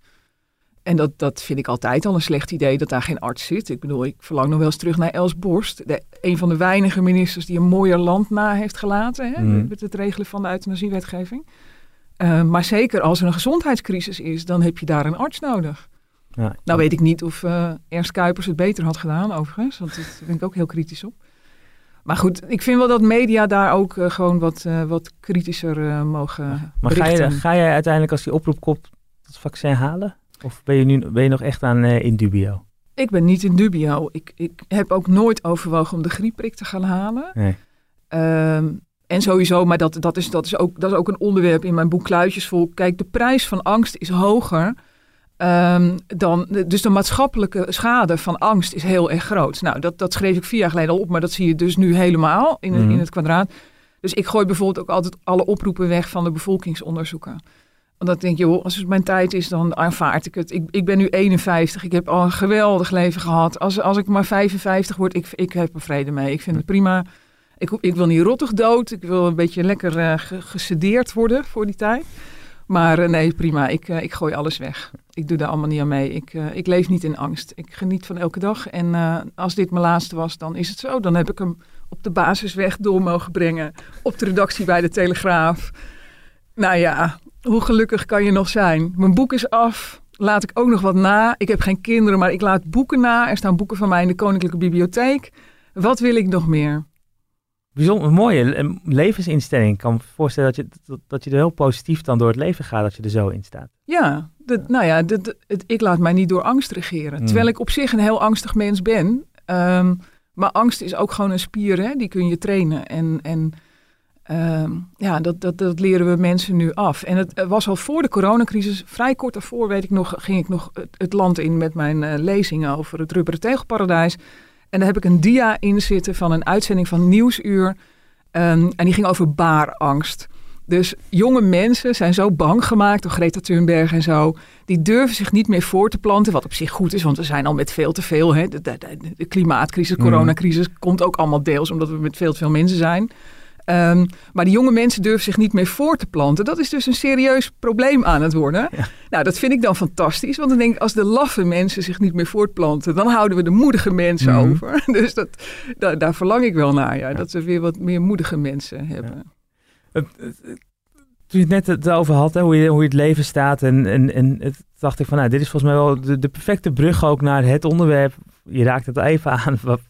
En dat, dat vind ik altijd al een slecht idee dat daar geen arts zit. Ik bedoel, ik verlang nog wel eens terug naar Els Borst. De, een van de weinige ministers die een mooier land na heeft gelaten. Hè, Mhm. Met het regelen van de euthanasiewetgeving. Uh, maar zeker als er een gezondheidscrisis is, dan heb je daar een arts nodig. Ja. Nou weet ik niet of uh, Ernst Kuipers het beter had gedaan overigens. Want daar ben ik ook heel kritisch op. Maar goed, ik vind wel dat media daar ook uh, gewoon wat, wat kritischer mogen Maar ga, je, ga jij uiteindelijk als die oproep komt het vaccin halen? Of ben je nu ben je nog echt aan uh, in dubio? Ik ben niet in dubio. Ik, ik heb ook nooit overwogen om de griepprik te gaan halen. Nee. Um, en sowieso, maar dat, dat, is, dat, is ook, dat is ook een onderwerp in mijn boek Kluitjesvolk. Kijk, de prijs van angst is hoger um, dan... Dus de maatschappelijke schade van angst is heel erg groot. Nou, dat, dat schreef ik vier jaar geleden al op, maar dat zie je dus nu helemaal in, Mhm. mm. in het kwadraat. Dus ik gooi bijvoorbeeld ook altijd alle oproepen weg van de bevolkingsonderzoeken. Want dan denk je, joh, als het mijn tijd is, dan aanvaard ik het. Ik, ik ben nu 51, ik heb al een geweldig leven gehad. Als, als ik maar 55 word, ik, ik heb er vrede mee. Ik vind het prima. Ik, ik wil niet rottig dood. Ik wil een beetje lekker uh, gesedeerd worden voor die tijd. Maar uh, nee, prima. Ik, uh, ik gooi alles weg. Ik doe daar allemaal niet aan mee. Ik, ik leef niet in angst. Ik geniet van elke dag. En als dit mijn laatste was, dan is het zo. Dan heb ik hem op de basisweg door mogen brengen. Op de redactie bij de Telegraaf. Nou ja, hoe gelukkig kan je nog zijn? Mijn boek is af. Laat ik ook nog wat na. Ik heb geen kinderen, maar ik laat boeken na. Er staan boeken van mij in de Koninklijke Bibliotheek. Wat wil ik nog meer? Bijzonder een mooie levensinstelling. Ik kan me voorstellen dat je, dat, dat je er heel positief dan door het leven gaat als je er zo in staat. Ja, de, nou ja, de, het, ik laat mij niet door angst regeren. Mm. Terwijl ik op zich een heel angstig mens ben. Um, maar angst is ook gewoon een spier, hè? die kun je trainen. En, en um, ja, dat, dat, dat leren we mensen nu af. En het was al voor de coronacrisis, vrij kort daarvoor weet ik nog, ging ik nog het, het land in met mijn uh, lezingen over het rubberen tegelparadijs. En daar heb ik een dia in zitten van een uitzending van Nieuwsuur. Um, en die ging over baarangst. Dus jonge mensen zijn zo bang gemaakt door Greta Thunberg en zo. Die durven zich niet meer voor te planten. Wat op zich goed is, want we zijn al met veel te veel. Hè. De, de, klimaatcrisis, de coronacrisis mm. komt ook allemaal deels omdat we met veel te veel mensen zijn. Um, maar die jonge mensen durven zich niet meer voor te planten. Dat is dus een serieus probleem aan het worden. Ja. Nou, dat vind ik dan fantastisch. Want dan denk ik, als de laffe mensen zich niet meer voortplanten... dan houden we de moedige mensen mm. over. (laughs) Dus dat, daar, daar verlang ik wel naar. Ja, ja. Dat we weer wat meer moedige mensen hebben. Ja. Toen je het net het over had, hè, hoe, je, hoe je het leven staat. En, en, en het, dacht ik van, nou, dit is volgens mij wel de, de perfecte brug ook naar het onderwerp. Je raakt het even aan, wat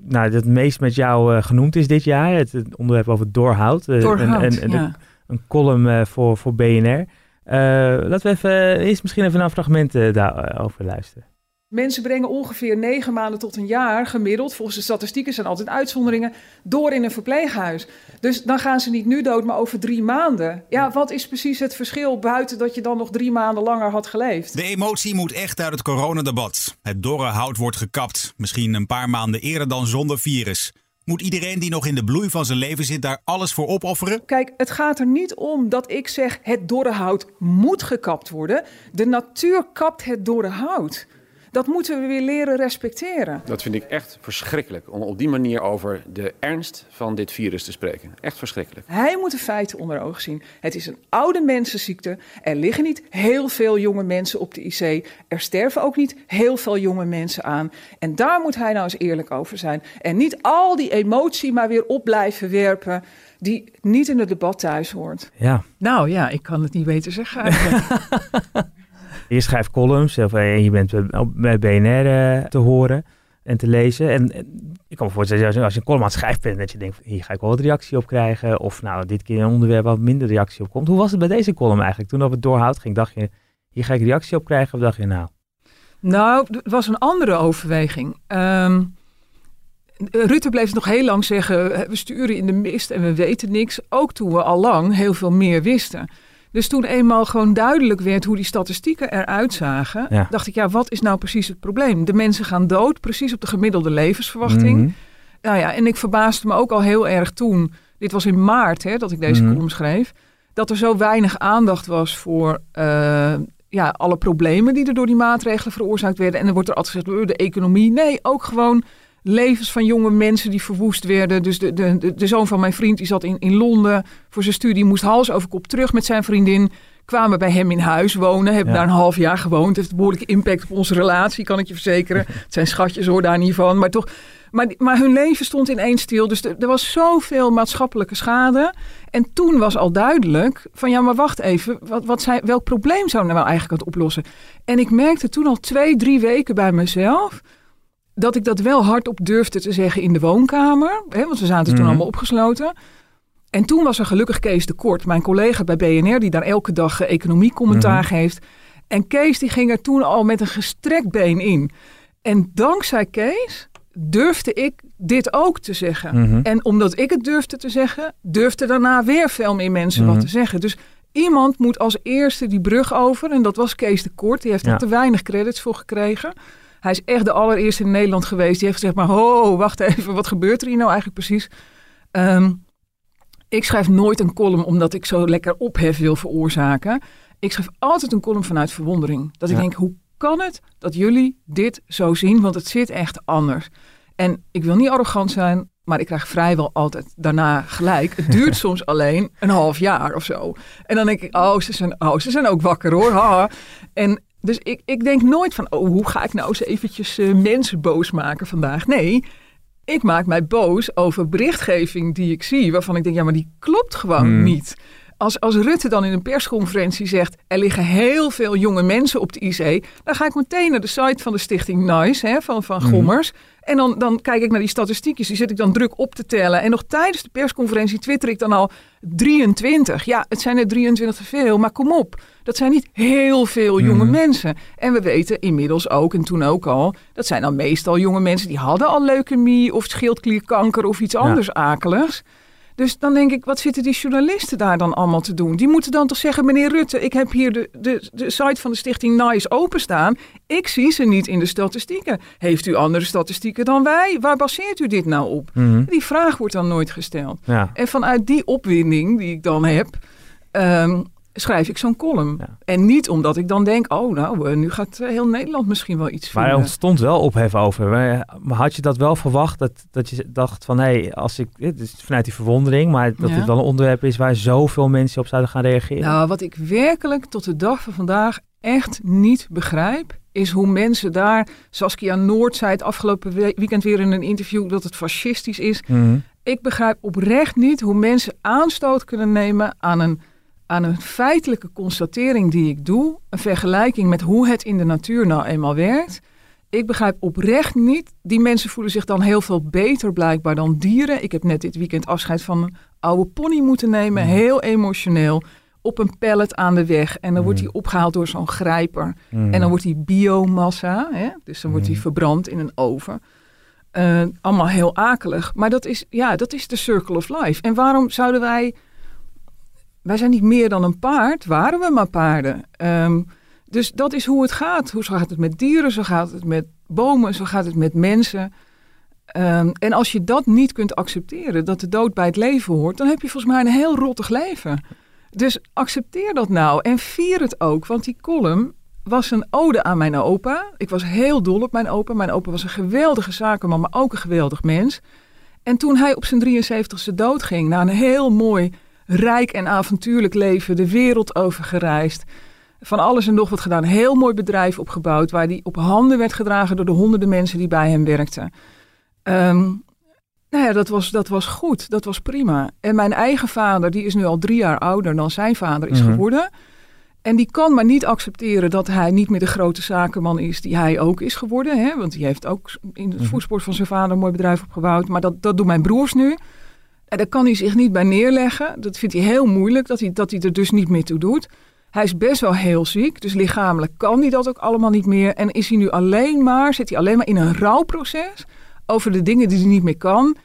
nou, het meest met jou uh, genoemd is dit jaar. Het, het onderwerp over doorhoud. Doorhoud, en, en, ja. de, een column uh, voor, voor BNR. laten we even, eerst misschien even naar fragmenten daarover luisteren. Mensen brengen ongeveer negen maanden tot een jaar gemiddeld, volgens de statistieken zijn altijd uitzonderingen, door in een verpleeghuis. Dus dan gaan ze niet nu dood, maar over drie maanden. Ja, wat is precies het verschil buiten dat je dan nog drie maanden langer had geleefd? De emotie moet echt uit het coronadebat. Het dorre hout wordt gekapt, misschien een paar maanden eerder dan zonder virus. Moet iedereen die nog in de bloei van zijn leven zit daar alles voor opofferen? Kijk, het gaat er niet om dat ik zeg het dorre hout moet gekapt worden. De natuur kapt het dorre hout. Dat moeten we weer leren respecteren. Dat vind ik echt verschrikkelijk om op die manier over de ernst van dit virus te spreken. Echt verschrikkelijk. Hij moet de feiten onder ogen zien. Het is een oude mensenziekte. Er liggen niet heel veel jonge mensen op de IC. Er sterven ook niet heel veel jonge mensen aan. En daar moet hij nou eens eerlijk over zijn. En niet al die emotie maar weer op blijven werpen die niet in het debat thuis hoort. Ja. Nou ja, ik kan het niet beter zeggen eigenlijk. (laughs) (laughs) Je schrijft columns of, en je bent bij BNR uh, te horen en te lezen. En, ik kan me voorstellen, als je, een column aan het schrijven dat je denkt, hier ga ik wel wat reactie op krijgen. Of nou, dit keer een onderwerp wat minder reactie op komt. Hoe was het bij deze column eigenlijk? Toen op het doorhoud ging, dacht je, hier ga ik reactie op krijgen? Of dacht je, nou... Nou, het was een andere overweging. Um, Rutte bleef nog heel lang zeggen, we sturen in de mist en we weten niks. Ook toen we al lang heel veel meer wisten. Dus toen eenmaal gewoon duidelijk werd hoe die statistieken eruit zagen, ja. dacht ik, ja, wat is nou precies het probleem? De mensen gaan dood, precies op de gemiddelde levensverwachting. Mm -hmm. Nou ja, en ik verbaasde me ook al heel erg toen, dit was in maart hè, dat ik deze Mhm. column schreef, dat er zo weinig aandacht was voor uh, ja, alle problemen die er door die maatregelen veroorzaakt werden. En dan wordt er altijd gezegd, "Oh, de economie. Nee, ook gewoon levens van jonge mensen die verwoest werden. Dus de, de, de, de zoon van mijn vriend, die zat in, in Londen voor zijn studie, moest hals over kop terug met zijn vriendin. Kwamen bij hem in huis wonen, hebben Ja. daar een half jaar gewoond. Heeft een behoorlijke impact op onze relatie, kan ik je verzekeren. (laughs) Het zijn schatjes hoor, daar niet van. Maar toch, maar, maar hun leven stond ineens stil. Dus er, was zoveel maatschappelijke schade. En toen was al duidelijk van ja, maar wacht even. Wat, wat zijn, welk probleem zou nou eigenlijk het oplossen? En ik merkte toen al twee, drie weken bij mezelf dat ik dat wel hardop durfde te zeggen in de woonkamer. Hè, want we zaten toen Mhm. allemaal opgesloten. En toen was er gelukkig Kees de Kort, mijn collega bij BNR, die daar elke dag eh, economiecommentaar Mhm. geeft. En Kees die ging er toen al met een gestrekt been in. En dankzij Kees durfde ik dit ook te zeggen. Mhm. En omdat ik het durfde te zeggen, durfde daarna weer veel meer mensen wat te zeggen. Dus iemand moet als eerste die brug over. En dat was Kees de Kort. Die heeft er te weinig credits voor gekregen. Hij is echt de allereerste in Nederland geweest. Die heeft gezegd, maar ho, wacht even, wat gebeurt er hier nou eigenlijk precies? Ehm, ik schrijf nooit een column omdat ik zo lekker ophef wil veroorzaken. Ik schrijf altijd een column vanuit verwondering. Dat ik denk, hoe kan het dat jullie dit zo zien? Want het zit echt anders. En ik wil niet arrogant zijn, maar ik krijg vrijwel altijd daarna gelijk. Het duurt (laughs) soms alleen een half jaar of zo. En dan denk ik, oh, ze zijn, oh, ze zijn ook wakker hoor. haha. En dus ik, ik denk nooit van, oh, hoe ga ik nou eens eventjes eh, mensen boos maken vandaag? Nee, ik maak mij boos over berichtgeving die ik zie, waarvan ik denk, ja, maar die klopt gewoon Hmm. niet. Als, als Rutte dan in een persconferentie zegt, er liggen heel veel jonge mensen op de IC, dan ga ik meteen naar de site van de stichting NICE, hè, van, van Mhm. Gommers. En dan, dan kijk ik naar die statistiekjes, die zit ik dan druk op te tellen. En nog tijdens de persconferentie twitter ik dan al 23. Ja, het zijn er 23 te veel, maar kom op. Dat zijn niet heel veel jonge Mhm. mensen. En we weten inmiddels ook, en toen ook al, dat zijn dan meestal jonge mensen die hadden al leukemie of schildklierkanker of iets anders akeligs. Dus dan denk ik, wat zitten die journalisten daar dan allemaal te doen? Die moeten dan toch zeggen, meneer Rutte, ik heb hier de, de, de site van de stichting NICE openstaan. Ik zie ze niet in de statistieken. Heeft u andere statistieken dan wij? Waar baseert u dit nou op? Mhm. Die vraag wordt dan nooit gesteld. Ja. En vanuit die opwinding die ik dan heb, ehm, schrijf ik zo'n column. Ja. En niet omdat ik dan denk, oh nou, eh, nu gaat eh, heel Nederland misschien wel iets Maar er ontstond wel ophef over. Maar maar had je dat wel verwacht? Dat, dat je dacht van, hé, als ik... Dit is vanuit die verwondering, maar dat Ja. dit wel een onderwerp is waar zoveel mensen op zouden gaan reageren. Nou, wat ik werkelijk tot de dag van vandaag echt niet begrijp, is hoe mensen daar, Saskia Noord zei het afgelopen we- weekend weer in een interview, dat het fascistisch is. Mhm. Ik begrijp oprecht niet hoe mensen aanstoot kunnen nemen aan een, aan een feitelijke constatering die ik doe. Een vergelijking met hoe het in de natuur nou eenmaal werkt. Ik begrijp oprecht niet. Die mensen voelen zich dan heel veel beter blijkbaar dan dieren. Ik heb net dit weekend afscheid van een oude pony moeten nemen. Heel emotioneel. Op een pallet aan de weg. En dan wordt hij opgehaald door zo'n grijper. Mhm. En dan wordt die biomassa, hè? dus dan wordt die Mhm. verbrand in een oven. Eh, allemaal heel akelig. Maar dat is, ja, dat is de circle of life. En waarom zouden wij... Wij zijn niet meer dan een paard. Waren we maar paarden. Ehm, dus dat is hoe het gaat. Hoe zo gaat het met dieren, zo gaat het met bomen, zo gaat het met mensen. Ehm, en als je dat niet kunt accepteren, dat de dood bij het leven hoort, dan heb je volgens mij een heel rottig leven. Dus accepteer dat nou en vier het ook. Want die column was een ode aan mijn opa. Ik was heel dol op mijn opa. Mijn opa was een geweldige zakenman, maar ook een geweldig mens. En toen hij op zijn 73ste dood ging, na een heel mooi, rijk en avontuurlijk leven, de wereld over gereisd, van alles en nog wat gedaan, heel mooi bedrijf opgebouwd, waar hij op handen werd gedragen door de honderden mensen die bij hem werkten. Ehm, nou ja, dat was, dat was goed, dat was prima. En mijn eigen vader, die is nu al drie jaar ouder dan zijn vader is Mhm. geworden. En die kan maar niet accepteren dat hij niet meer de grote zakenman is die hij ook is geworden. Hè? Want die heeft ook in het Mhm. voetspoor van zijn vader een mooi bedrijf opgebouwd. Maar dat, dat doen mijn broers nu. Daar kan hij zich niet bij neerleggen. Dat vindt hij heel moeilijk, dat hij, dat hij er dus niet meer toe doet. Hij is best wel heel ziek, dus lichamelijk kan hij dat ook allemaal niet meer. En is hij nu alleen maar, zit hij alleen maar in een rouwproces over de dingen die hij niet meer kan.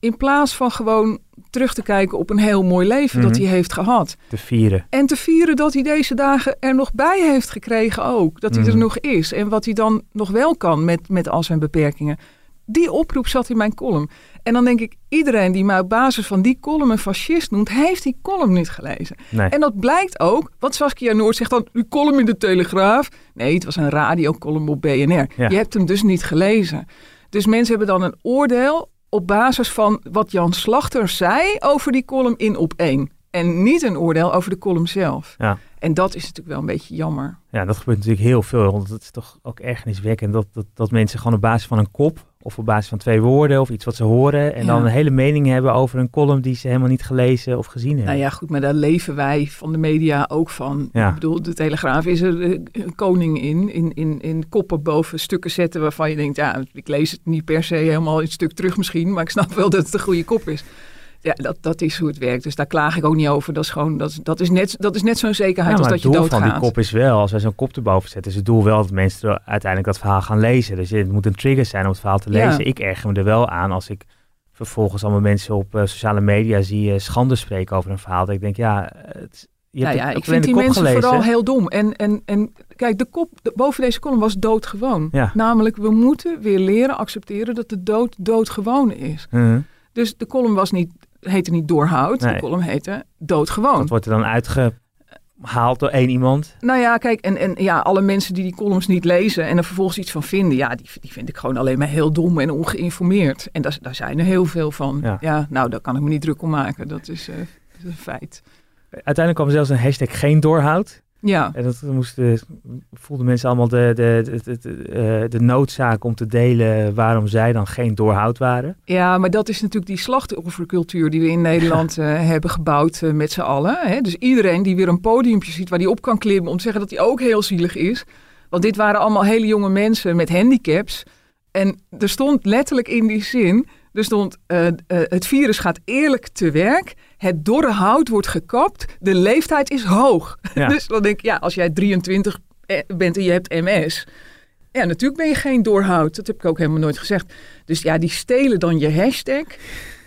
In plaats van gewoon terug te kijken op een heel mooi leven dat Mhm. hij heeft gehad. Te vieren. En te vieren dat hij deze dagen er nog bij heeft gekregen ook. Dat hij er Mhm. nog is. En wat hij dan nog wel kan met, met al zijn beperkingen. Die oproep zat in mijn column. En dan denk ik, iedereen die mij op basis van die column een fascist noemt, heeft die column niet gelezen. Nee. En dat blijkt ook, want Saskia Noord zegt dan, die column in de Telegraaf. Nee, het was een radiocolumn op BNR. Ja. Je hebt hem dus niet gelezen. Dus mensen hebben dan een oordeel op basis van wat Jan Slachter zei over die column in op één. En niet een oordeel over de column zelf. Ja. En dat is natuurlijk wel een beetje jammer. Ja, dat gebeurt natuurlijk heel veel. Want het is toch ook ergerniswekkend dat, dat, dat mensen gewoon op basis van een kop of op basis van twee woorden of iets wat ze horen en Ja. dan een hele mening hebben over een column die ze helemaal niet gelezen of gezien hebben. Nou ja, goed, maar daar leven wij van de media ook van. Ja. Ik bedoel, de Telegraaf is er eh, een koning in, in, in, in koppen boven stukken zetten waarvan je denkt, ja, ik lees het niet per se helemaal een stuk terug misschien, maar ik snap wel dat het een goede kop is. Ja, dat, dat is hoe het werkt. Dus daar klaag ik ook niet over. Dat is gewoon, dat, dat is net, dat is net zo'n zekerheid Ja, als dat je het doel doodgaat. van die kop is wel, als wij zo'n kop erboven zetten, is het doel wel dat mensen uiteindelijk dat verhaal gaan lezen. Dus het moet een trigger zijn om het verhaal te Ja. lezen. Ik erger me er wel aan als ik vervolgens allemaal mensen op eh, sociale media zie eh, schande spreken over een verhaal. Dat ik denk, ja, het, je Nou ja, ik vind die mensen gelezen. vooral heel dom. En, en, en kijk, de kop de- boven deze column was doodgewoon. Ja. Namelijk, we moeten weer leren accepteren dat de dood doodgewoon is. Mhm. Dus de column was niet, heette niet doorhoud, Nee. de column heette doodgewoon. Dat wordt er dan uitgehaald door één iemand. Nou ja, kijk, en, en ja, alle mensen die die columns niet lezen en er vervolgens iets van vinden, ja, die, die vind ik gewoon alleen maar heel dom en ongeïnformeerd. En daar, daar zijn er heel veel van. Ja. Ja, nou, daar kan ik me niet druk om maken. Dat is, eh, dat is een feit. Uiteindelijk kwam er zelfs een hashtag geen doorhoud. Ja. En dat moesten, voelden mensen allemaal de, de, de, de, de, de noodzaak om te delen waarom zij dan geen doorhoud waren. Ja, maar dat is natuurlijk die slachtoffercultuur die we in Nederland (laughs) eh, hebben gebouwd eh, met z'n allen. Hè? Dus iedereen die weer een podiumpje ziet waar hij op kan klimmen om te zeggen dat hij ook heel zielig is. Want dit waren allemaal hele jonge mensen met handicaps. En er stond letterlijk in die zin, er stond eh, eh, het virus gaat eerlijk te werk. Het dorre hout wordt gekapt. De leeftijd is hoog. (laughs) Ja. dus dan denk ik, ja, als jij 23 bent en je hebt MS... Ja, natuurlijk ben je geen doorhoud. Dat heb ik ook helemaal nooit gezegd. Dus ja, die stelen dan je hashtag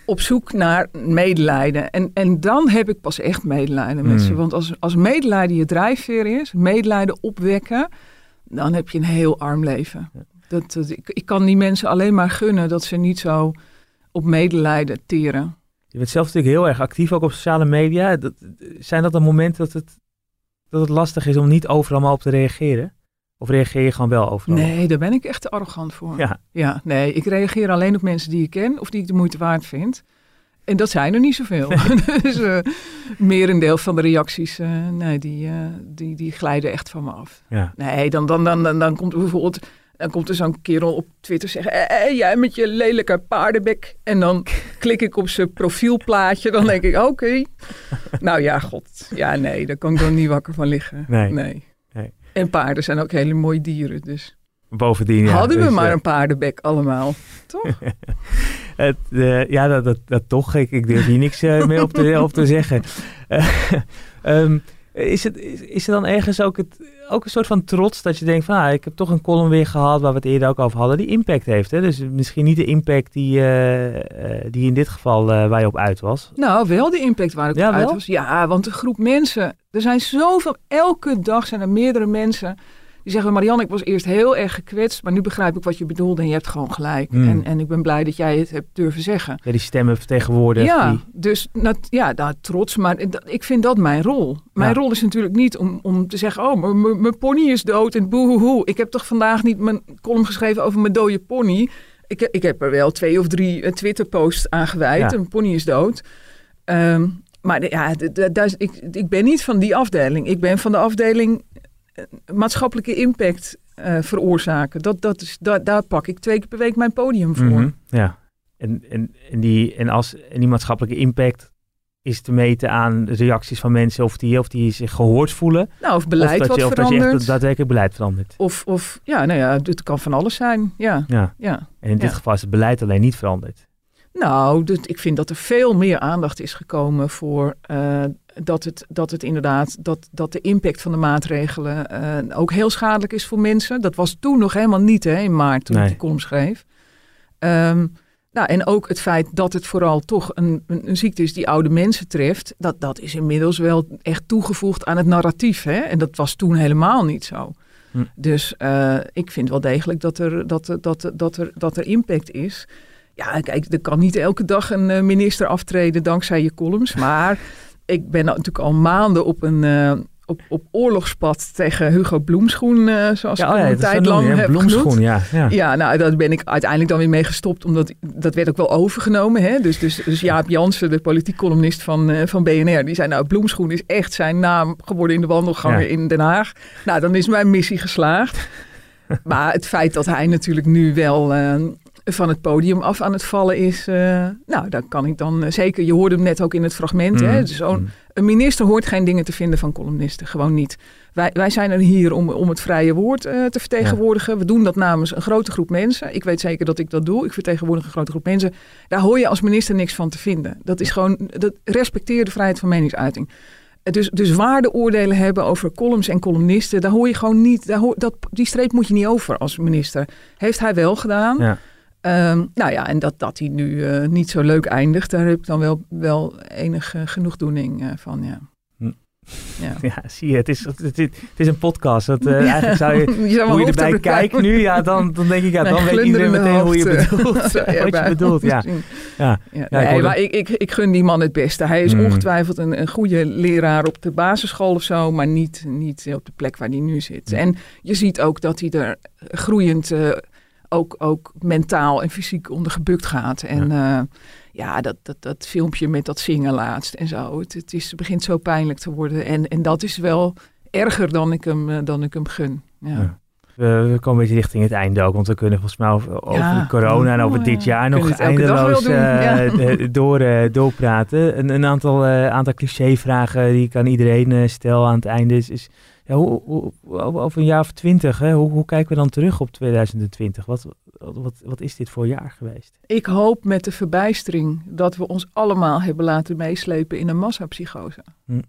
op zoek naar medelijden. En, en dan heb ik pas echt medelijden met Hmm. ze. Want als, als medelijden je drijfveer is, medelijden opwekken, dan heb je een heel arm leven. Dat, dat, ik, ik kan die mensen alleen maar gunnen dat ze niet zo op medelijden teren. Je bent zelf natuurlijk heel erg actief ook op sociale media. Dat, zijn dat dan momenten dat het, dat het lastig is om niet overal maar op te reageren? Of reageer je gewoon wel overal? Nee, daar ben ik echt te arrogant voor. Ja. Ja, nee, ik reageer alleen op mensen die ik ken of die ik de moeite waard vind. En dat zijn er niet zoveel. (laughs) (laughs) dus eh merendeel van de reacties, eh, nee, die, eh, die, die glijden echt van me af. Ja. Nee, dan, dan, dan, dan, dan komt er bijvoorbeeld dan komt er zo'n kerel op Twitter zeggen... Eh, eh, jij met je lelijke paardenbek. En dan (laughs) klik ik op zijn profielplaatje. Dan denk ik, oké. nou ja, god. Ja, nee, daar kan ik dan niet wakker van liggen. Nee. nee. Nee. En paarden zijn ook hele mooie dieren, dus... Bovendien, ja. Hadden we dus, maar eh, een paardenbek allemaal, toch? (laughs) Het, eh, ja, dat, dat, dat toch. Ik, ik durf hier niks meer op te, op te zeggen. (laughs) Ehm, is, het, is, is er dan ergens ook, het, ook een soort van trots dat je denkt van... Ah, ik heb toch een column weer gehad waar we het eerder ook over hadden... die impact heeft. Hè? Dus misschien niet de impact die, eh, die in dit geval eh, waar je op uit was. Nou, wel de impact waar ik Ja, op uit was. Ja, want een groep mensen... Er zijn zoveel... Elke dag zijn er meerdere mensen... Die zeggen, Marianne, ik was eerst heel erg gekwetst... maar nu begrijp ik wat je bedoelde en je hebt gewoon gelijk. Hmm. En, en ik ben blij dat jij het hebt durven zeggen. Ja, die stemmen vertegenwoordigen. Ja, Die, dus nat- ja, nou, trots, maar ik vind dat mijn rol. Mijn Ja. rol is natuurlijk niet om, om te zeggen, oh, mijn pony is dood en boehoehoe. Ik heb toch vandaag niet mijn column geschreven over mijn dode pony. Ik, heb- ik heb er wel twee of drie eh, Twitter-posts aan gewijd. Ja. Een pony is dood. Ehm, maar ja, ik, ik ben niet van die afdeling. Ik ben van de afdeling maatschappelijke impact eh, veroorzaken. Dat, dat is, daar, daar pak ik twee keer per week mijn podium voor. Mhm, ja. En, en, en, die, en, als, en die maatschappelijke impact is te meten aan de reacties van mensen... of die, of die zich gehoord voelen. Nou, of beleid of dat wat je, of dat je verandert. echt daadwerkelijk beleid verandert. Of, of ja, nou ja, het kan van alles zijn. Ja, Ja. ja. En in dit geval is het beleid alleen niet veranderd. Nou, dit- ik vind dat er veel meer aandacht is gekomen voor eh, dat, het, dat het inderdaad, dat, dat de impact van de maatregelen eh, ook heel schadelijk is voor mensen. Dat was toen nog helemaal niet hè, in maart, toen Nee. ik die column schreef. Ehm, nou, en ook het feit dat het vooral toch een, een, een ziekte is die oude mensen treft, dat, dat is inmiddels wel echt toegevoegd aan het narratief. Hè? En dat was toen helemaal niet zo. Hm. Dus uh, ik vind wel degelijk dat er, dat, dat, dat, er, dat er impact is. Ja, kijk, er kan niet elke dag een minister aftreden dankzij je columns. Maar (laughs) ik ben natuurlijk al maanden op een, uh, op, op oorlogspad tegen Hugo Bloemschoen, uh, zoals ja, ik oh een tijd lang heb Bloemschoen, ja, ja. ja, nou, daar ben ik uiteindelijk dan weer mee gestopt, omdat dat werd ook wel overgenomen. Hè? Dus, dus, dus Jaap Jansen, de politiek columnist van, uh, van BNR, die zei, nou, Bloemschoen is echt zijn naam geworden in de wandelgangen in Den Haag. Nou, dan is mijn missie geslaagd. (laughs) maar het feit dat hij natuurlijk nu wel van het podium af aan het vallen is. Uh, nou, daar kan ik dan zeker. Je hoorde hem net ook in het fragment. Mm. Hè? Dus zo'n een minister hoort geen dingen te vinden van columnisten. Gewoon niet. Wij, wij zijn er hier om, om het vrije woord uh, te vertegenwoordigen. We doen dat namens een grote groep mensen. Ik weet zeker dat ik dat doe. Ik vertegenwoordig een grote groep mensen. Daar hoor je als minister niks van te vinden. Dat is gewoon, dat respecteer de vrijheid van meningsuiting. Dus, dus waardeoordelen hebben over columns en columnisten, daar hoor je gewoon niet. Daar hoor, dat, die streep moet je niet over als minister. Heeft hij wel gedaan. Ja. Um, nou ja, en dat, dat hij nu uh, niet zo leuk eindigt, daar heb ik dan wel, wel enige genoegdoening uh, van, ja. Hm. Ja. (laughs) ja, zie je, het is, het, het, het is een podcast. Dat, uh, eigenlijk zou je, (laughs) je hoe je erbij kijkt nu, ja, dan, dan denk ik, ja, dan weet iedereen meteen hoe je bedoelt. (laughs) wat je bedoelt, ja. ja. nee, maar ik, ik, ik gun die man het beste. Hij is mm. ongetwijfeld een, een goede leraar op de basisschool of zo, maar niet, niet op de plek waar hij nu zit. En je ziet ook dat hij er groeiend ook, ook mentaal en fysiek onder gebukt gaat. En ja, uh, ja dat, dat, dat filmpje met dat zingen laatst en zo. Het, het, is, begint zo pijnlijk te worden. En, en dat is wel erger dan ik hem, uh, dan ik hem gun. ja. We, komen een beetje richting het einde ook, want we kunnen volgens mij over, over corona en over dit jaar nog eindeloos uh, (laughs) door, uh, doorpraten. Een, een aantal, uh, aantal clichévragen die ik aan iedereen stel aan het einde is, is ja, hoe, hoe, over een jaar of twintig, hè, hoe, hoe, kijken we dan terug op 2020? Wat, wat, wat is dit voor jaar geweest? Ik hoop met de verbijstering dat we ons allemaal hebben laten meeslepen in een massapsychose. Hm.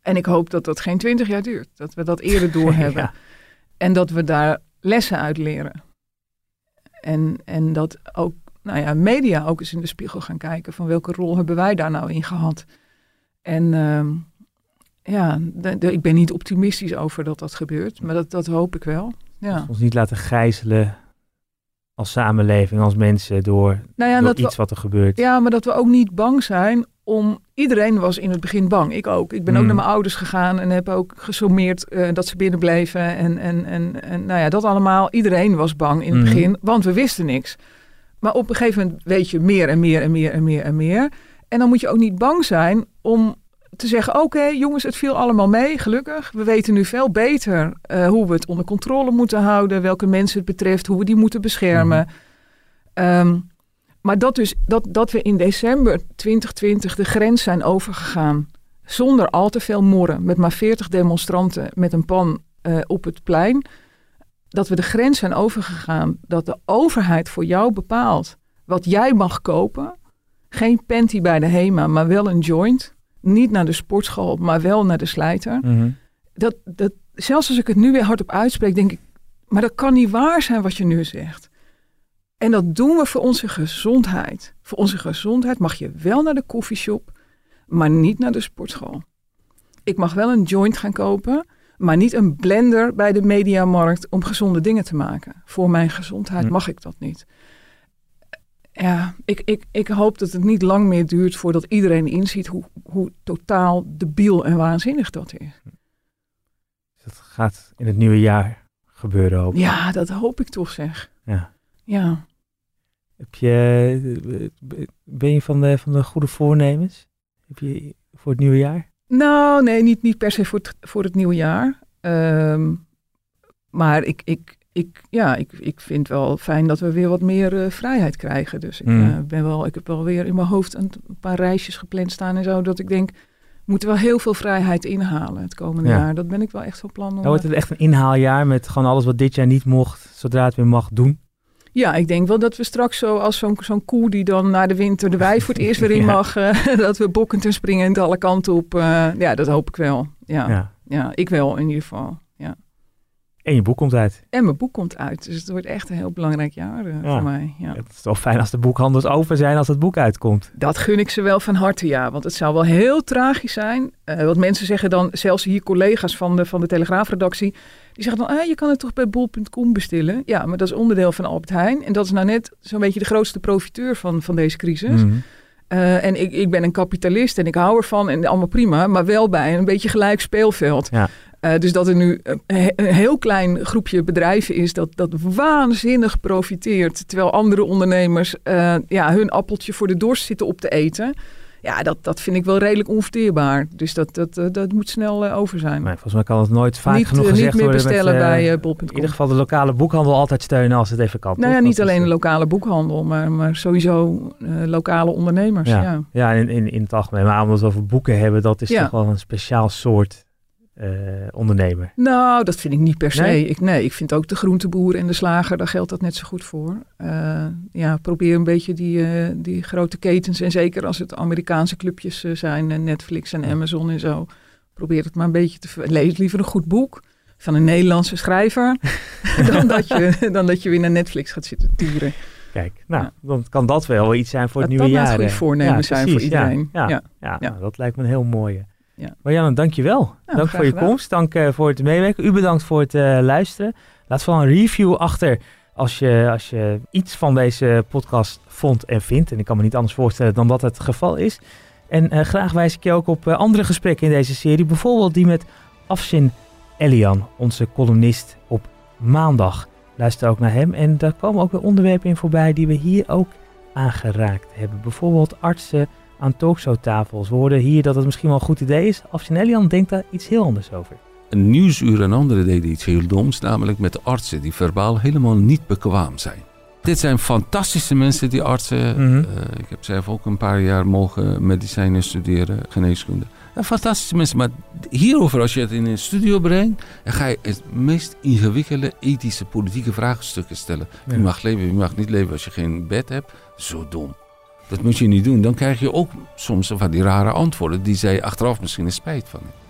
En ik hoop dat dat geen twintig jaar duurt. Dat we dat eerder (laughs) doorhebben. ja. En dat we daar lessen uit leren. En, en dat ook nou ja, media ook eens in de spiegel gaan kijken van welke rol hebben wij daar nou in gehad. En uh, ja, de, ik ben niet optimistisch over dat dat gebeurt, maar dat, dat hoop ik wel. Ja. Ons niet laten gijzelen als samenleving, als mensen door, nou ja, door iets wat er gebeurt. Ja, maar dat we ook niet bang zijn om... Iedereen was in het begin bang, ik ook. Ik ben ook mm. naar mijn ouders gegaan en heb ook gesommeerd uh, dat ze binnenbleven. En, en, en, en nou ja, dat allemaal. Iedereen was bang in het mm. begin, want we wisten niks. Maar op een gegeven moment weet je meer en meer en meer en meer en meer. En dan moet je ook niet bang zijn om te zeggen: oké, jongens, het viel allemaal mee, gelukkig. We weten nu veel beter uh, hoe we het onder controle moeten houden, welke mensen het betreft, hoe we die moeten beschermen. Mm. Um, maar dat, dus, dat, dat we in december 2020 de grens zijn overgegaan zonder al te veel morren, met maar 40 demonstranten met een pan uh, op het plein. Dat we de grens zijn overgegaan, dat de overheid voor jou bepaalt wat jij mag kopen. Geen panty bij de HEMA, maar wel een joint niet naar de sportschool, maar wel naar de slijter. Mhm. dat, dat, zelfs als ik het nu weer hardop uitspreek, denk ik, maar dat kan niet waar zijn wat je nu zegt. En dat doen we voor onze gezondheid. Voor onze gezondheid mag je wel naar de koffieshop, maar niet naar de sportschool. Ik mag wel een joint gaan kopen, maar niet een blender bij de mediamarkt om gezonde dingen te maken. Voor mijn gezondheid mag ik dat niet ja, ik, ik, ik hoop dat het niet lang meer duurt voordat iedereen inziet hoe, hoe totaal debiel en waanzinnig dat is. Dat gaat in het nieuwe jaar gebeuren ook. Ja, dat hoop ik toch zeg. Ja. Ja. Heb je, ben je van de, van de goede voornemens? Heb je voor het nieuwe jaar? Nou, nee, niet, niet per se voor het, voor het nieuwe jaar. Um, maar ik, ik, ik, ja, ik, ik vind wel fijn dat we weer wat meer uh, vrijheid krijgen. Dus ik, uh, ben wel, ik heb wel weer in mijn hoofd een, paar reisjes gepland staan en zo. Dat ik denk, we moeten wel heel veel vrijheid inhalen het komende jaar. Dat ben ik wel echt van plan. Om, nou, wordt het echt een inhaaljaar met gewoon alles wat dit jaar niet mocht, zodra het weer mag doen? Ja, ik denk wel dat we straks zo als zo'n zo'n koe die dan na de winter de wei voor het eerst weer (laughs) in mag, uh, (laughs) dat we bokkend en springend alle kanten op. ja, dat hoop ik wel. Ja. ja. Ja. ik wel in ieder geval. En je boek komt uit. En mijn boek komt uit. Dus het wordt echt een heel belangrijk jaar uh, Ja. voor mij. Ja. Het is toch fijn als de boekhandels open zijn als het boek uitkomt. Dat gun ik ze wel van harte, ja. Want het zou wel heel tragisch zijn. Eh want mensen zeggen dan, zelfs hier collega's van de, van de Telegraafredactie... die zeggen dan, ah, je kan het toch bij bol.com bestellen? Ja, maar dat is onderdeel van Albert Heijn. En dat is nou net zo'n beetje de grootste profiteur van, van deze crisis. Mhm. Eh, en ik, ik ben een kapitalist en ik hou ervan en allemaal prima. Maar wel bij een beetje gelijk speelveld. Ja. Eh, dus dat er nu een, he- een heel klein groepje bedrijven is dat, dat waanzinnig profiteert. Terwijl andere ondernemers eh, ja, hun appeltje voor de dorst zitten op te eten. Ja, dat, dat vind ik wel redelijk onverteerbaar. Dus dat, dat, eh, dat moet snel over zijn. Maar volgens mij kan het nooit vaak niet, genoeg eh, gezegd niet meer worden. met, bestellen bij eh, in bol.com. ieder geval de lokale boekhandel altijd steunen als het even kan. Nou ja, niet alleen de lokale boekhandel, maar, maar sowieso lokale ondernemers. Ja. Ja, ja. in, in, in het algemeen. Maar omdat we over boeken hebben, dat is Ja. toch wel een speciaal soort eh, ondernemer. Nou, dat vind ik niet per se. Nee? Ik, nee, ik vind ook de groenteboer en de slager, daar geldt dat net zo goed voor. Eh, ja, probeer een beetje die, eh, die grote ketens, en zeker als het Amerikaanse clubjes zijn, Netflix en Amazon en zo, probeer het maar een beetje te... Lees liever een goed boek van een Nederlandse schrijver, (laughs) dan, dat je, dan dat je weer naar Netflix gaat zitten turen. Kijk, nou, dan kan dat wel iets zijn voor het Dat nieuwe dat jaar. het goede eh. voornemens zijn voor precies, iedereen. Ja, ja, Ja. nou, dat lijkt me een heel mooie. Ja. Marianne, dankjewel. Nou, Dank voor je gedaan. komst. Dank eh, voor het meewerken. U bedankt voor het eh, luisteren. Laat vooral een review achter als je, als je iets van deze podcast vond en vindt. En ik kan me niet anders voorstellen dan dat het geval is. En eh, graag wijs ik je ook op andere gesprekken in deze serie. Bijvoorbeeld die met Afshin Elian, onze columnist op maandag. Luister ook naar hem. En daar komen ook weer onderwerpen in voorbij die we hier ook aangeraakt hebben. Bijvoorbeeld artsen aan talkshowtafels. We hoorden hier dat het misschien wel een goed idee is. Afshin Elian denkt daar iets heel anders over. Een nieuwsuur en anderen deden iets heel doms, namelijk met de artsen die verbaal helemaal niet bekwaam zijn. Dit zijn fantastische mensen, die artsen. Mhm. Eh, ik heb zelf ook een paar jaar mogen medicijnen studeren, geneeskunde. Ja, fantastische mensen, maar hierover, als je het in een studio brengt, dan ga je het meest ingewikkelde ethische, politieke vraagstukken stellen. Ja. mag leven, wie mag niet leven als je geen bed hebt? Zo dom. Dat moet je niet doen. Dan krijg je ook soms van die rare antwoorden die zij achteraf misschien een spijt van hebben.